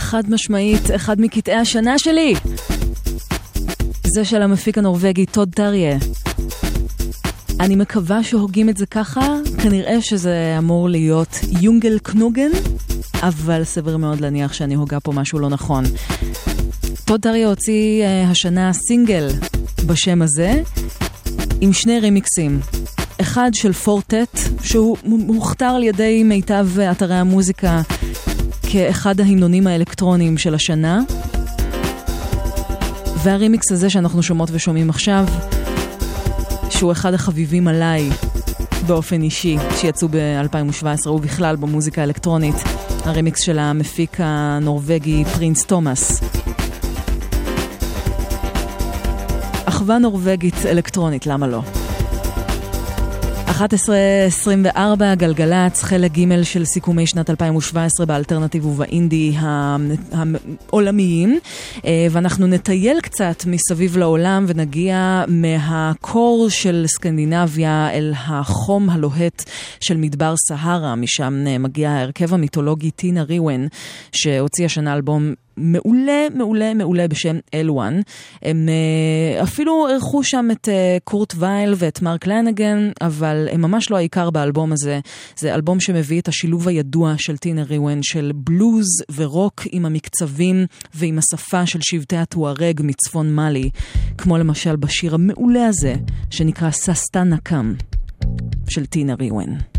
חד משמעית, אחד מקטעי השנה שלי. זה של המפיק הנורבגי טוד טריה. אני מקווה שהוגים את זה ככה, כנראה שזה אמור להיות יונגל קנוגן, אבל סביר מאוד להניח שאני הוגה פה משהו לא נכון. טוד טריה הוציא uh, השנה סינגל בשם הזה, עם שני רימיקסים. אחד של פורטט, שהוא מוכתר על ידי מיטב אתרי המוזיקה כאחד ההמנונים האלקטרוניים של השנה. והרימיקס הזה שאנחנו שומעות ושומעים עכשיו, שהוא אחד החביבים עליי באופן אישי, שיצאו ב-2017 ובכלל במוזיקה האלקטרונית, הרימיקס של המפיק הנורבגי פרינס תומאס. אחווה נורבגית אלקטרונית, למה לא? 11.24 גלגלצ, חלק ג' של סיכומי שנת 2017 באלטרנטיב ובאינדי העולמיים. אה, ואנחנו נטייל קצת מסביב לעולם ונגיע מהקור של סקנדינביה אל החום הלוהט של מדבר סהרה, משם אה, מגיע ההרכב המיתולוגי טינה ריוון שהוציא השנה אלבום מעולה, מעולה, מעולה בשם אלואן. הם uh, אפילו אירחו שם את uh, קורט וייל ואת מרק לנגן, אבל הם ממש לא העיקר באלבום הזה. זה אלבום שמביא את השילוב הידוע של טינה ריוון של בלוז ורוק עם המקצבים ועם השפה של שבטי הטוארג מצפון מאלי, כמו למשל בשיר המעולה הזה, שנקרא ססטה נקם, של טינה ריוון.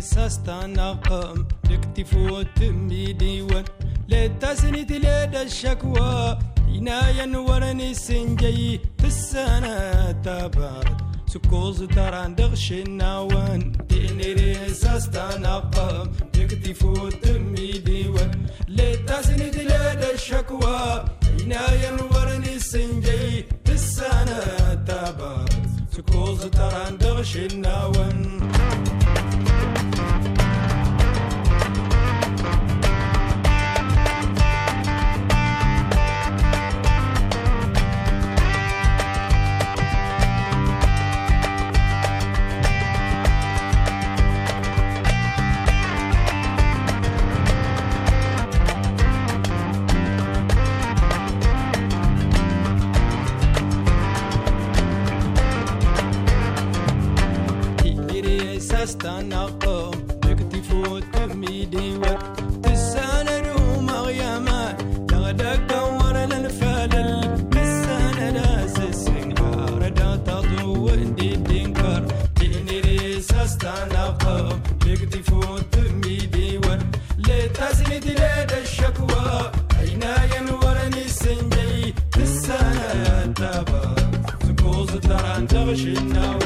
سستنقم لكتف وتمي ديوان لا تسند لدى الشكوى عنايا ورني سنجي في السنة تبارد سكوز تران دغش النوان ديني ريساس تنقم يكتف وتمي ديوان لا تسند لدى الشكوى عنايا ورني سنجي في السنة تبارد سكوز تران دغش النوان استنقم دقتي فوت ميدي وقت. تسانا روم غيامان تغدق كور للفلل تسانا ناس السنهار دا تضو اندي تنكر تيني ريس استنقم دقتي فوت ميدي وقت. لتسند تلاد الشكوى. عيناي نورني السنجي تسانا تابا زقوز تران تغشي النوى.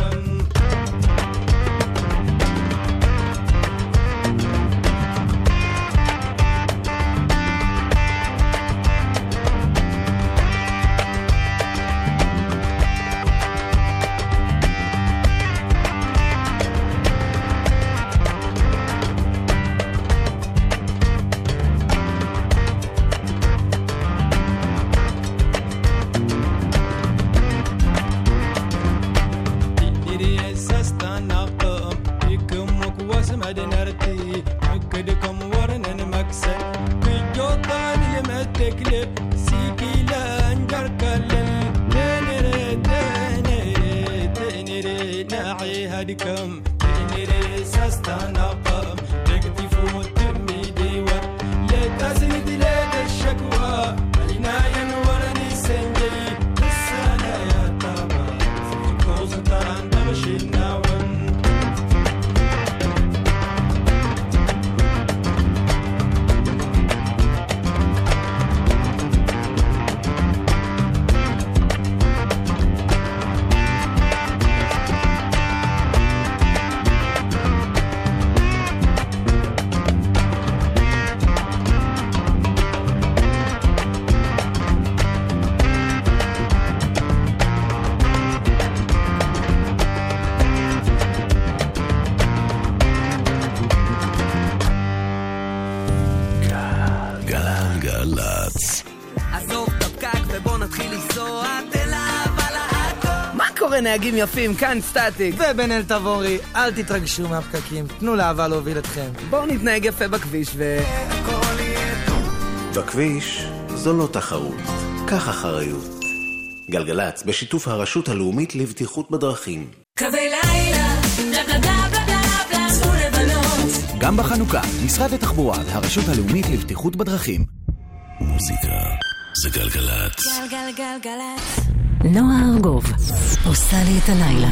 לעכו. מה קורה נהגים יפים? כאן סטטיק. ובן אל תבורי, אל תתרגשו מהפקקים, תנו לאהבה להוביל אתכם. בואו נתנהג יפה בכביש ו... בכביש זו לא תחרות, קח אחריות. גלגלצ, בשיתוף הרשות הלאומית לבטיחות בדרכים. קווי לילה, בלה בלה בלה בלה. גם בחנוכה, משרד התחבורה והרשות הלאומית לבטיחות בדרכים. מוזיקה זה גלגלצ. גלגלגלגלצ. נועה ארגוב עושה לי את הלילה.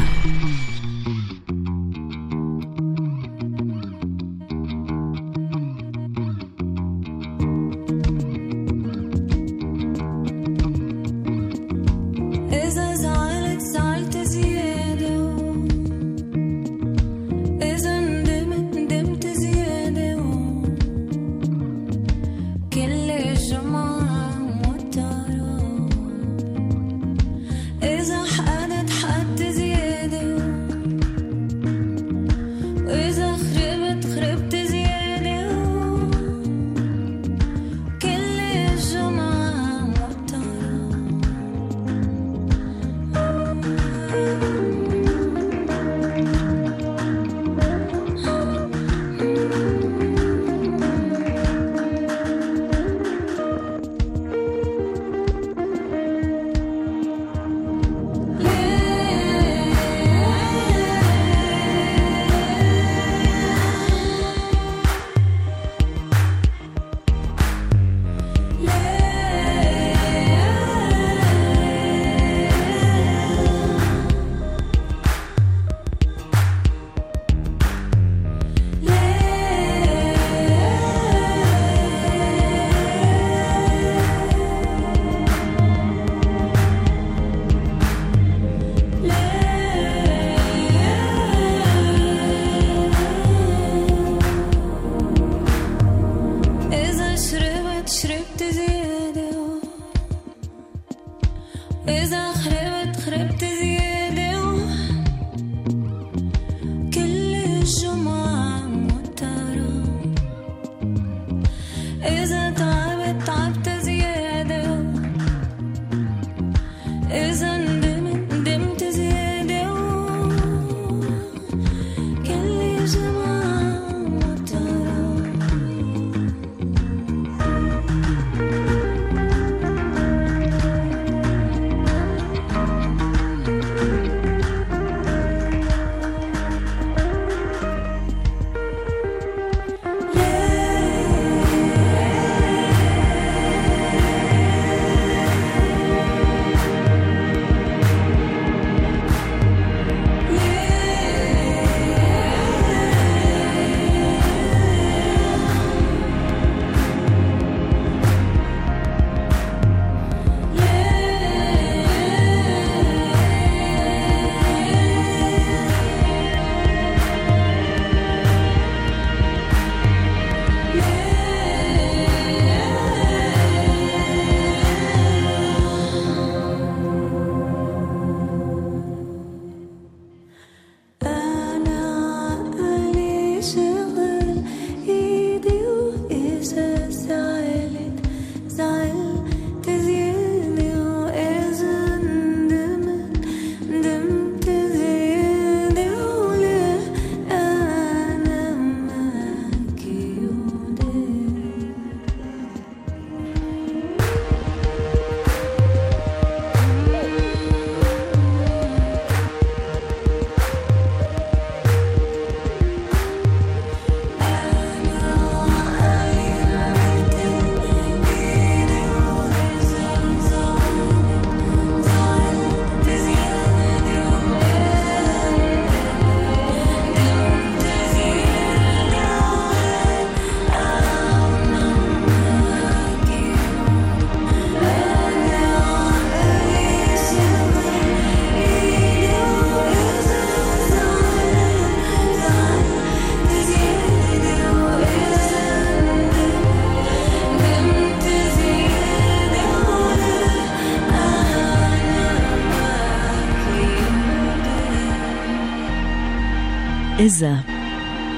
איזה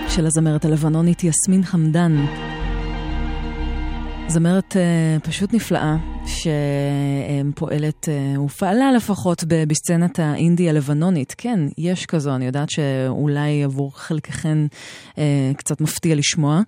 של הזמרת הלבנונית יסמין חמדן. זמרת uh, פשוט נפלאה, שפועלת, uh, ופעלה לפחות בסצנת האינדי הלבנונית. כן, יש כזו, אני יודעת שאולי עבור חלקכן uh, קצת מפתיע לשמוע,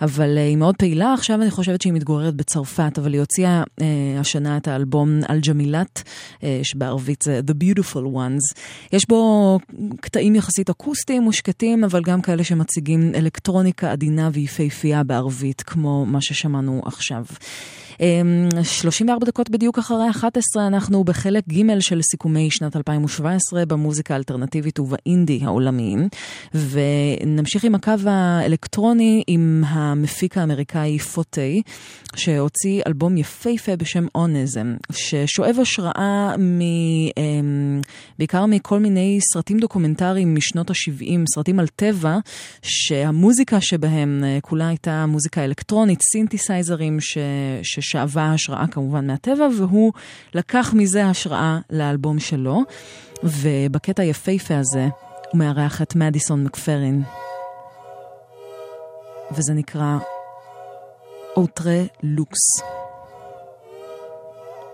אבל uh, היא מאוד פעילה. עכשיו אני חושבת שהיא מתגוררת בצרפת, אבל היא הוציאה uh, השנה את האלבום אל-ג'מילת, uh, שבערבית זה The Beautiful Ones. יש בו קטעים יחסית אקוסטיים ושקטים, אבל גם כאלה שמציגים אלקטרוניקה עדינה ויפהפייה בערבית, כמו מה ששמענו עכשיו. אמ, 34 דקות בדיוק אחרי 11, אנחנו בחלק ג' של סיכומי שנת 2017 במוזיקה האלטרנטיבית ובאינדי העולמיים, ונמשיך עם הקו האלקטרוני עם המפיק האמריקאי פוטי, שהוציא אלבום יפהפה בשם אונזם, ששואב השראה מ, אמ, בעיקר מכל מיני סרטים דוקומנטריים משנות ה-70, סרטים על טבע, שהמוזיקה שבהם אה, כולה הייתה מוזיקה אלקטרונית, סינתסייזרים, ש... ששאבה השראה כמובן מהטבע, והוא לקח מזה השראה לאלבום שלו, ובקטע היפהפה הזה הוא מארח את מדיסון מקפרין, וזה נקרא Outré Lux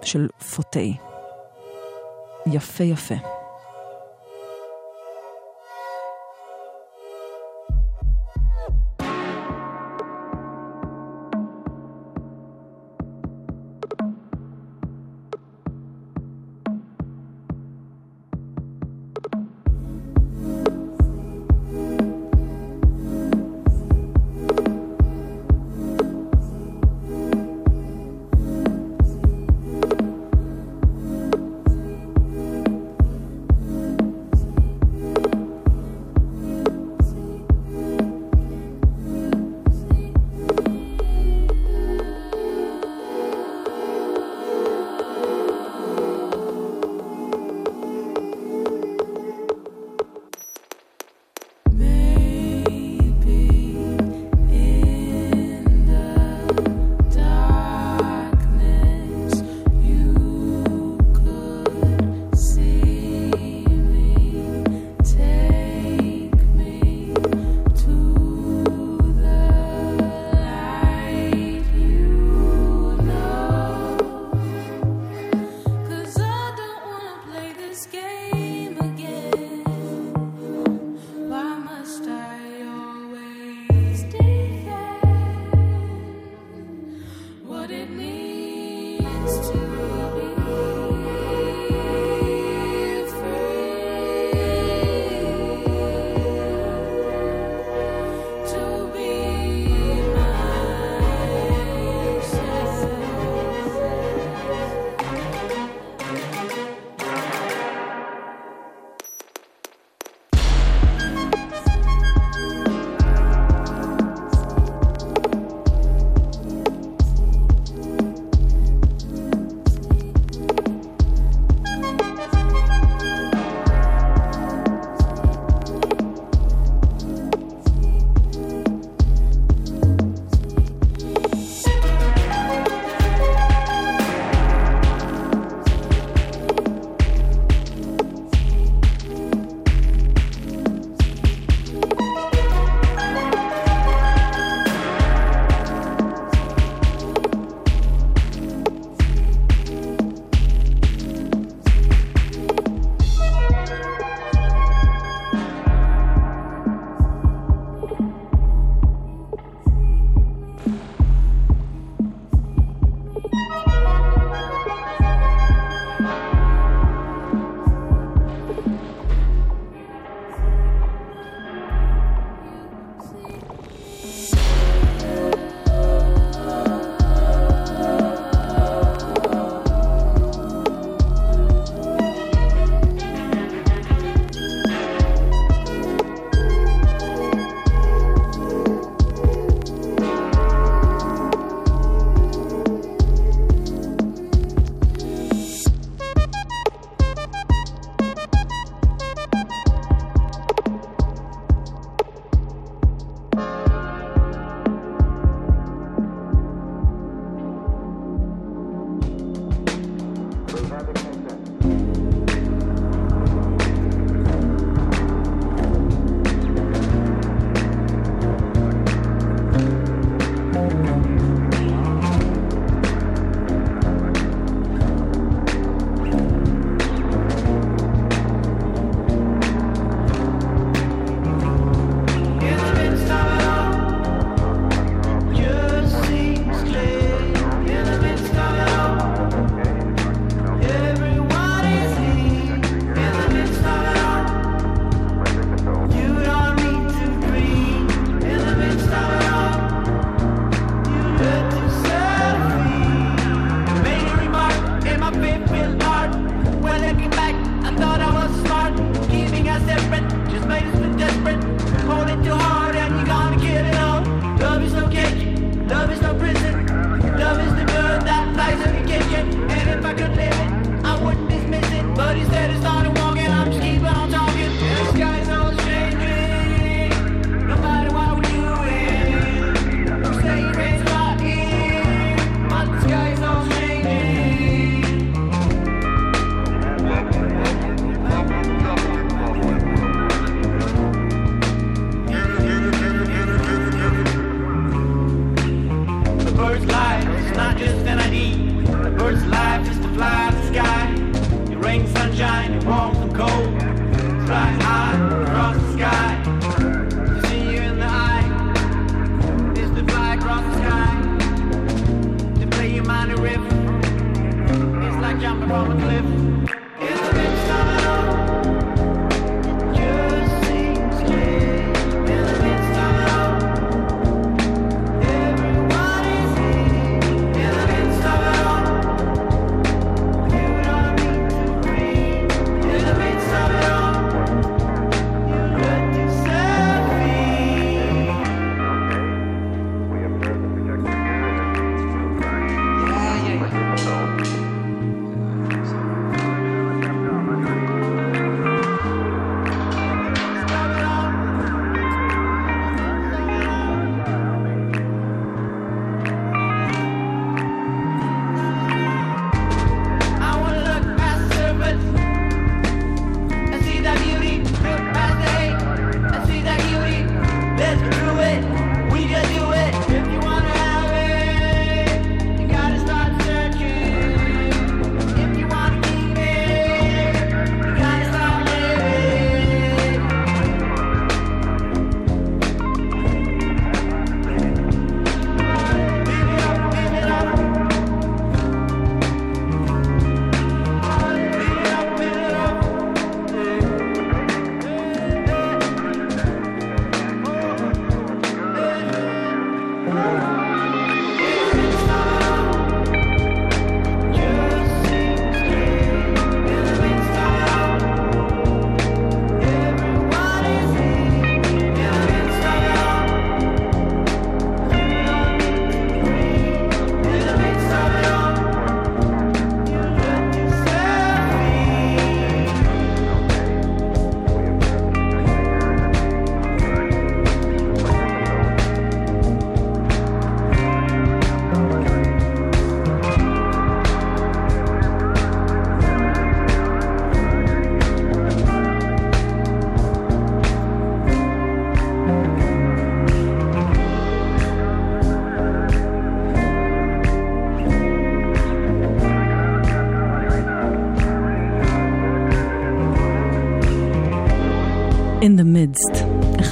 של פוטי. יפה יפה.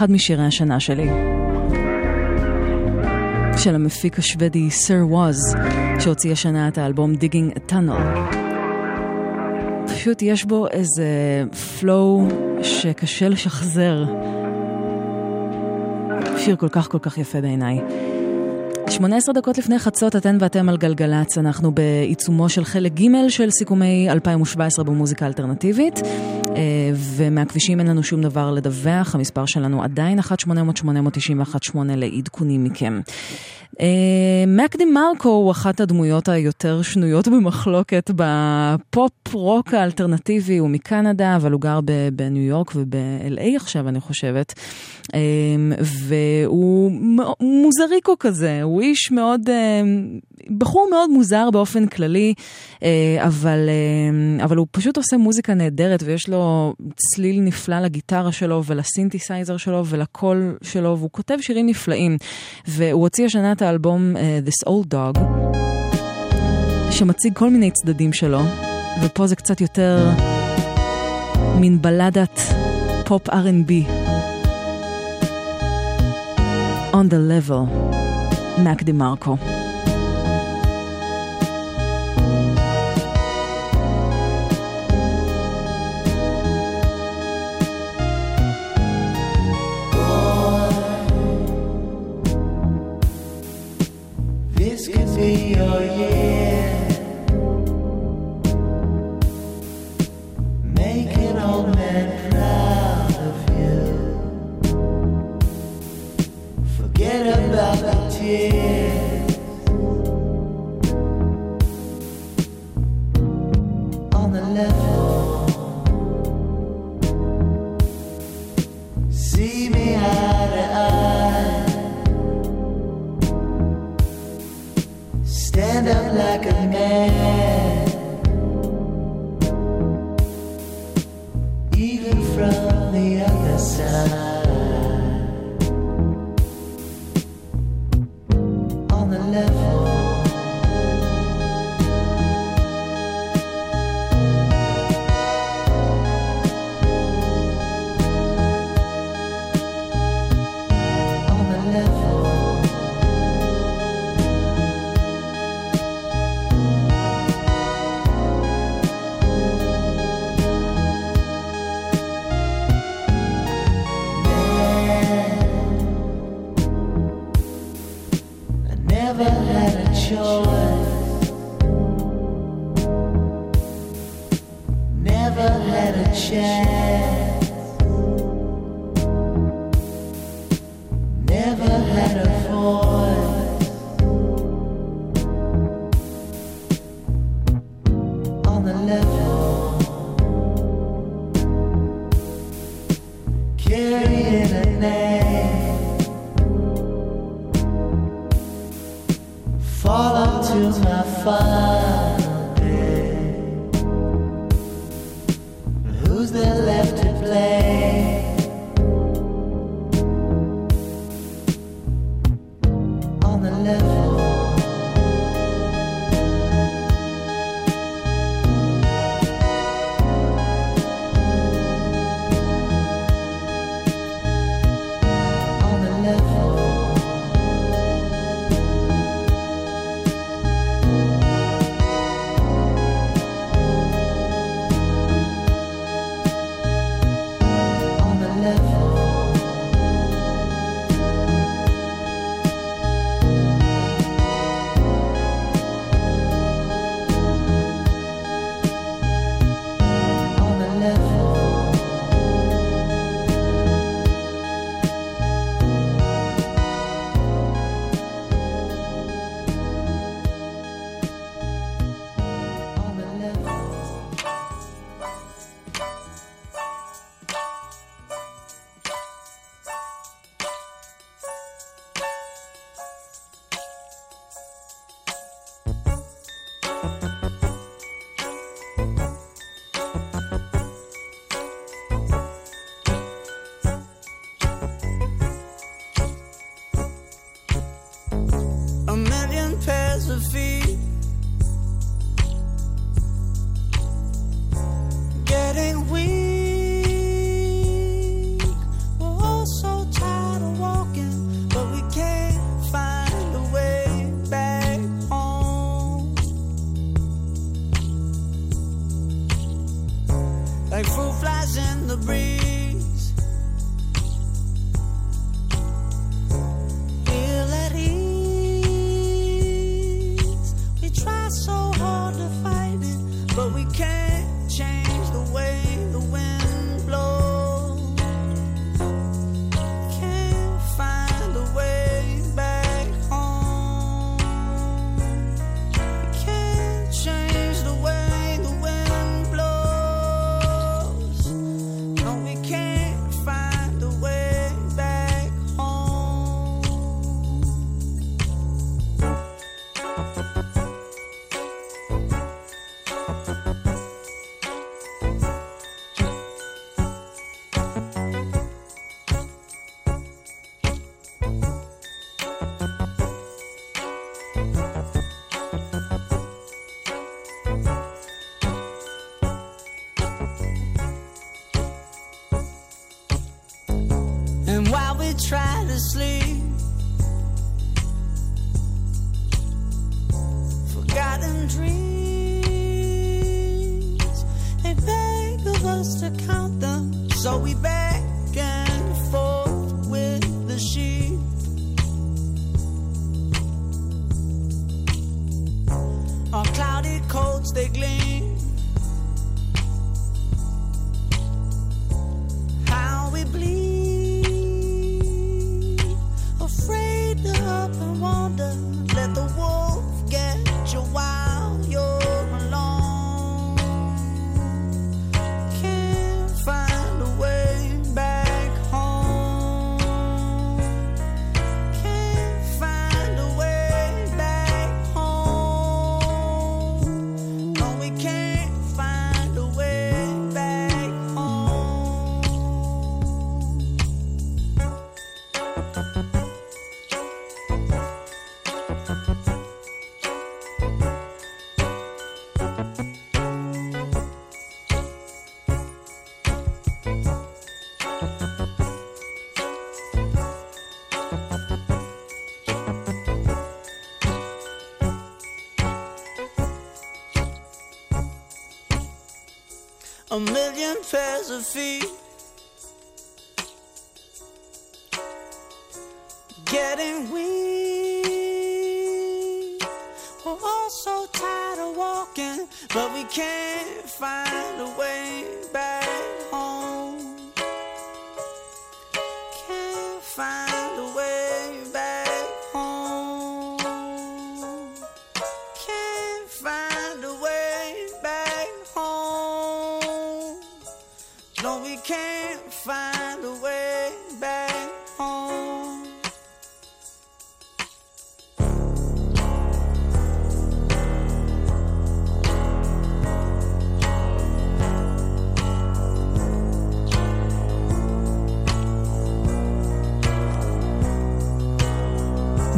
אחד משירי השנה שלי. של המפיק השוודי סר ווז, שהוציא השנה את האלבום Digging a Tunnel. פשוט יש בו איזה פלואו שקשה לשחזר. שיר כל כך כל כך יפה בעיניי. 18 דקות לפני חצות, אתן ואתם על גלגלצ, אנחנו בעיצומו של חלק ג' של סיכומי 2017 במוזיקה אלטרנטיבית, ומהכבישים אין לנו שום דבר לדווח, המספר שלנו עדיין 1-800-891-8 לעדכונים מכם. אה, מקדי מרקו הוא אחת הדמויות היותר שנויות במחלוקת בפופ רוק האלטרנטיבי, הוא מקנדה, אבל הוא גר בניו יורק וב-LA עכשיו, אני חושבת. אה, והוא מוזריקו כזה, הוא איש מאוד, אה, בחור מאוד מוזר באופן כללי, אבל, אבל הוא פשוט עושה מוזיקה נהדרת ויש לו צליל נפלא לגיטרה שלו ולסינתסייזר שלו ולקול שלו, והוא כותב שירים נפלאים. והוא הוציא השנה את האלבום uh, This Old Dog, שמציג כל מיני צדדים שלו, ופה זה קצת יותר מין בלדת פופ R&B. On the level, מק מרקו. Be your year. Make an old man proud of you. Forget about the tears. On the level. Stand up like a man. Even from the other side. Try to sleep. Million pairs of feet.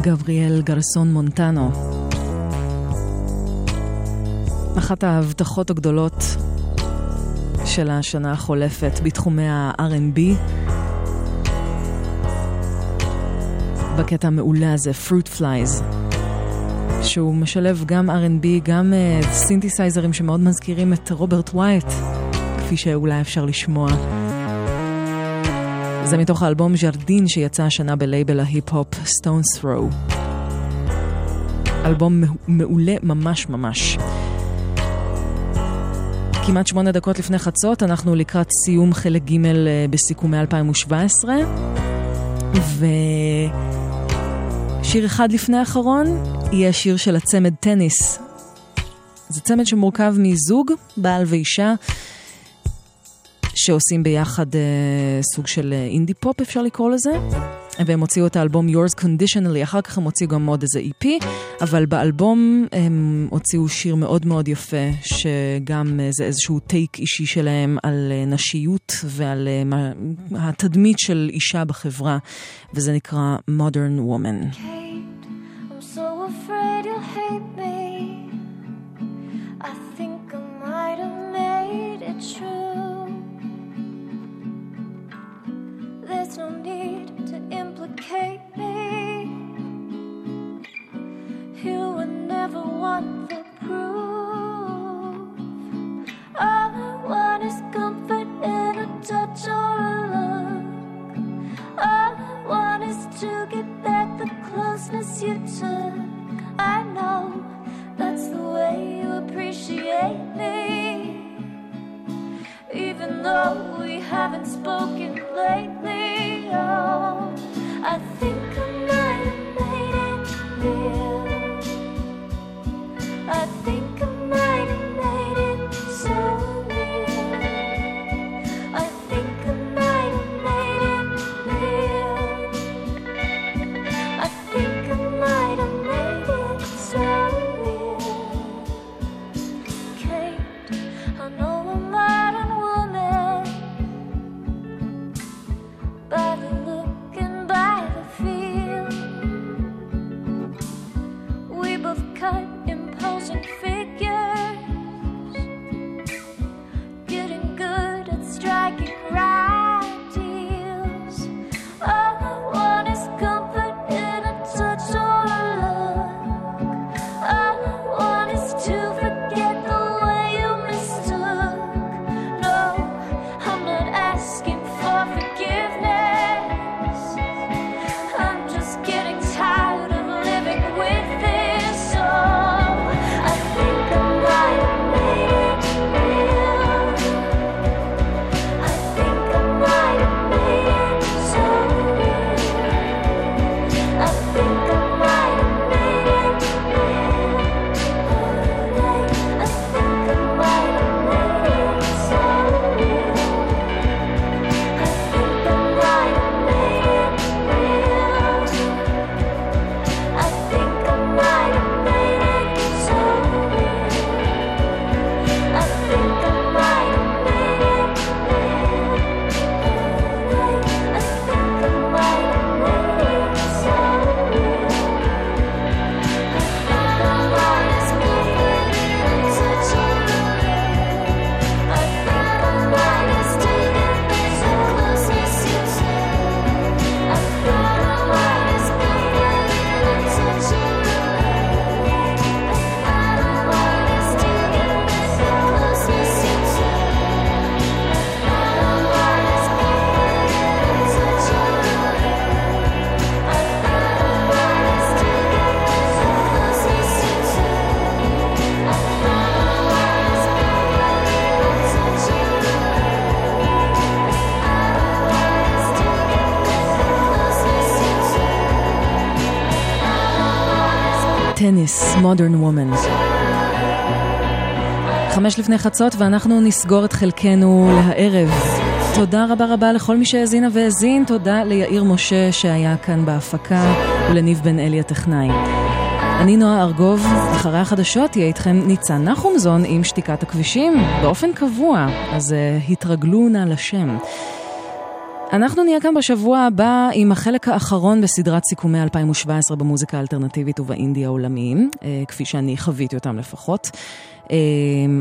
גבריאל גרסון מונטנו. אחת ההבטחות הגדולות של השנה החולפת בתחומי ה-R&B. בקטע המעולה הזה, Fruit Flies, שהוא משלב גם R&B, גם uh, סינתסייזרים שמאוד מזכירים את רוברט וייט, כפי שאולי אפשר לשמוע. זה מתוך האלבום ז'רדין שיצא השנה בלייבל ההיפ-הופ Stone's Throw. אלבום מעולה ממש ממש. כמעט שמונה דקות לפני חצות, אנחנו לקראת סיום חלק ג' אה, בסיכומי 2017. ושיר אחד לפני האחרון יהיה שיר של הצמד טניס. זה צמד שמורכב מזוג, בעל ואישה, שעושים ביחד uh, סוג של אינדי uh, פופ אפשר לקרוא לזה. והם הוציאו את האלבום Yours Conditionally, אחר כך הם הוציאו גם עוד איזה EP, אבל באלבום הם הוציאו שיר מאוד מאוד יפה, שגם זה איזשהו טייק אישי שלהם על uh, נשיות ועל מה, התדמית של אישה בחברה, וזה נקרא Modern Woman. I'm the proof. All I want is comfort in a touch or a look. All I want is to get back the closeness you took. I know that's the way you appreciate me. Even though we haven't spoken lately, oh, I think טניס, מודרן וומן. חמש לפני חצות ואנחנו נסגור את חלקנו להערב. תודה רבה רבה לכל מי שהאזינה והאזין, תודה ליאיר משה שהיה כאן בהפקה ולניב בן אלי הטכנאי. אני נועה ארגוב, אחרי החדשות יהיה איתכם ניצן נחומזון עם שתיקת הכבישים באופן קבוע, אז uh, התרגלו נא לשם. אנחנו נהיה כאן בשבוע הבא עם החלק האחרון בסדרת סיכומי 2017 במוזיקה האלטרנטיבית ובאינדי העולמיים, uh, כפי שאני חוויתי אותם לפחות. Uh,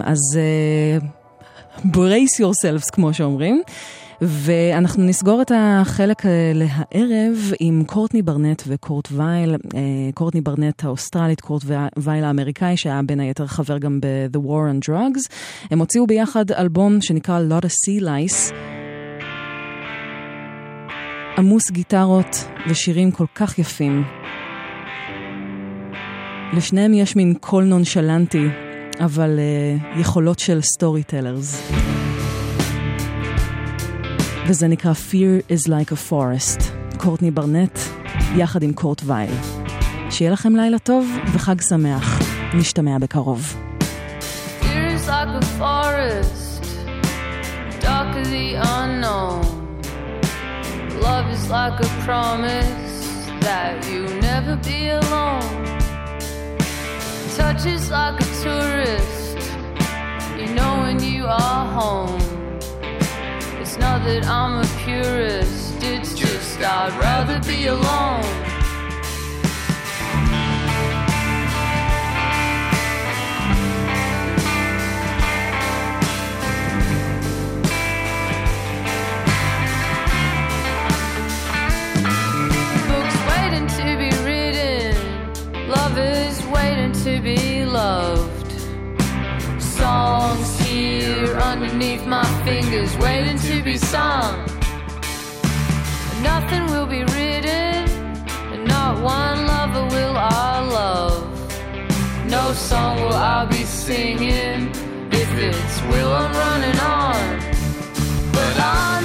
אז uh, brace yourselves כמו שאומרים. ואנחנו נסגור את החלק אה, להערב עם קורטני ברנט וקורט וייל, אה, קורטני ברנט האוסטרלית, קורט וייל האמריקאי, שהיה בין היתר חבר גם ב-The War on Drugs. הם הוציאו ביחד אלבום שנקרא Lot of Sea Lice. עמוס גיטרות ושירים כל כך יפים. לשניהם יש מין קול נונשלנטי, אבל uh, יכולות של storytellers. וזה נקרא Fear is like a forest. קורטני ברנט, יחד עם קורט וייל. שיהיה לכם לילה טוב וחג שמח. נשתמע בקרוב. Fear is like a forest, dark of the unknown. Love is like a promise that you'll never be alone. Touch is like a tourist, you know when you are home. It's not that I'm a purist, it's just I'd rather be alone. To be loved. Songs here underneath my fingers waiting to be sung. Nothing will be written, and not one lover will I love. No song will I be singing. If it's will, I'm running on. But I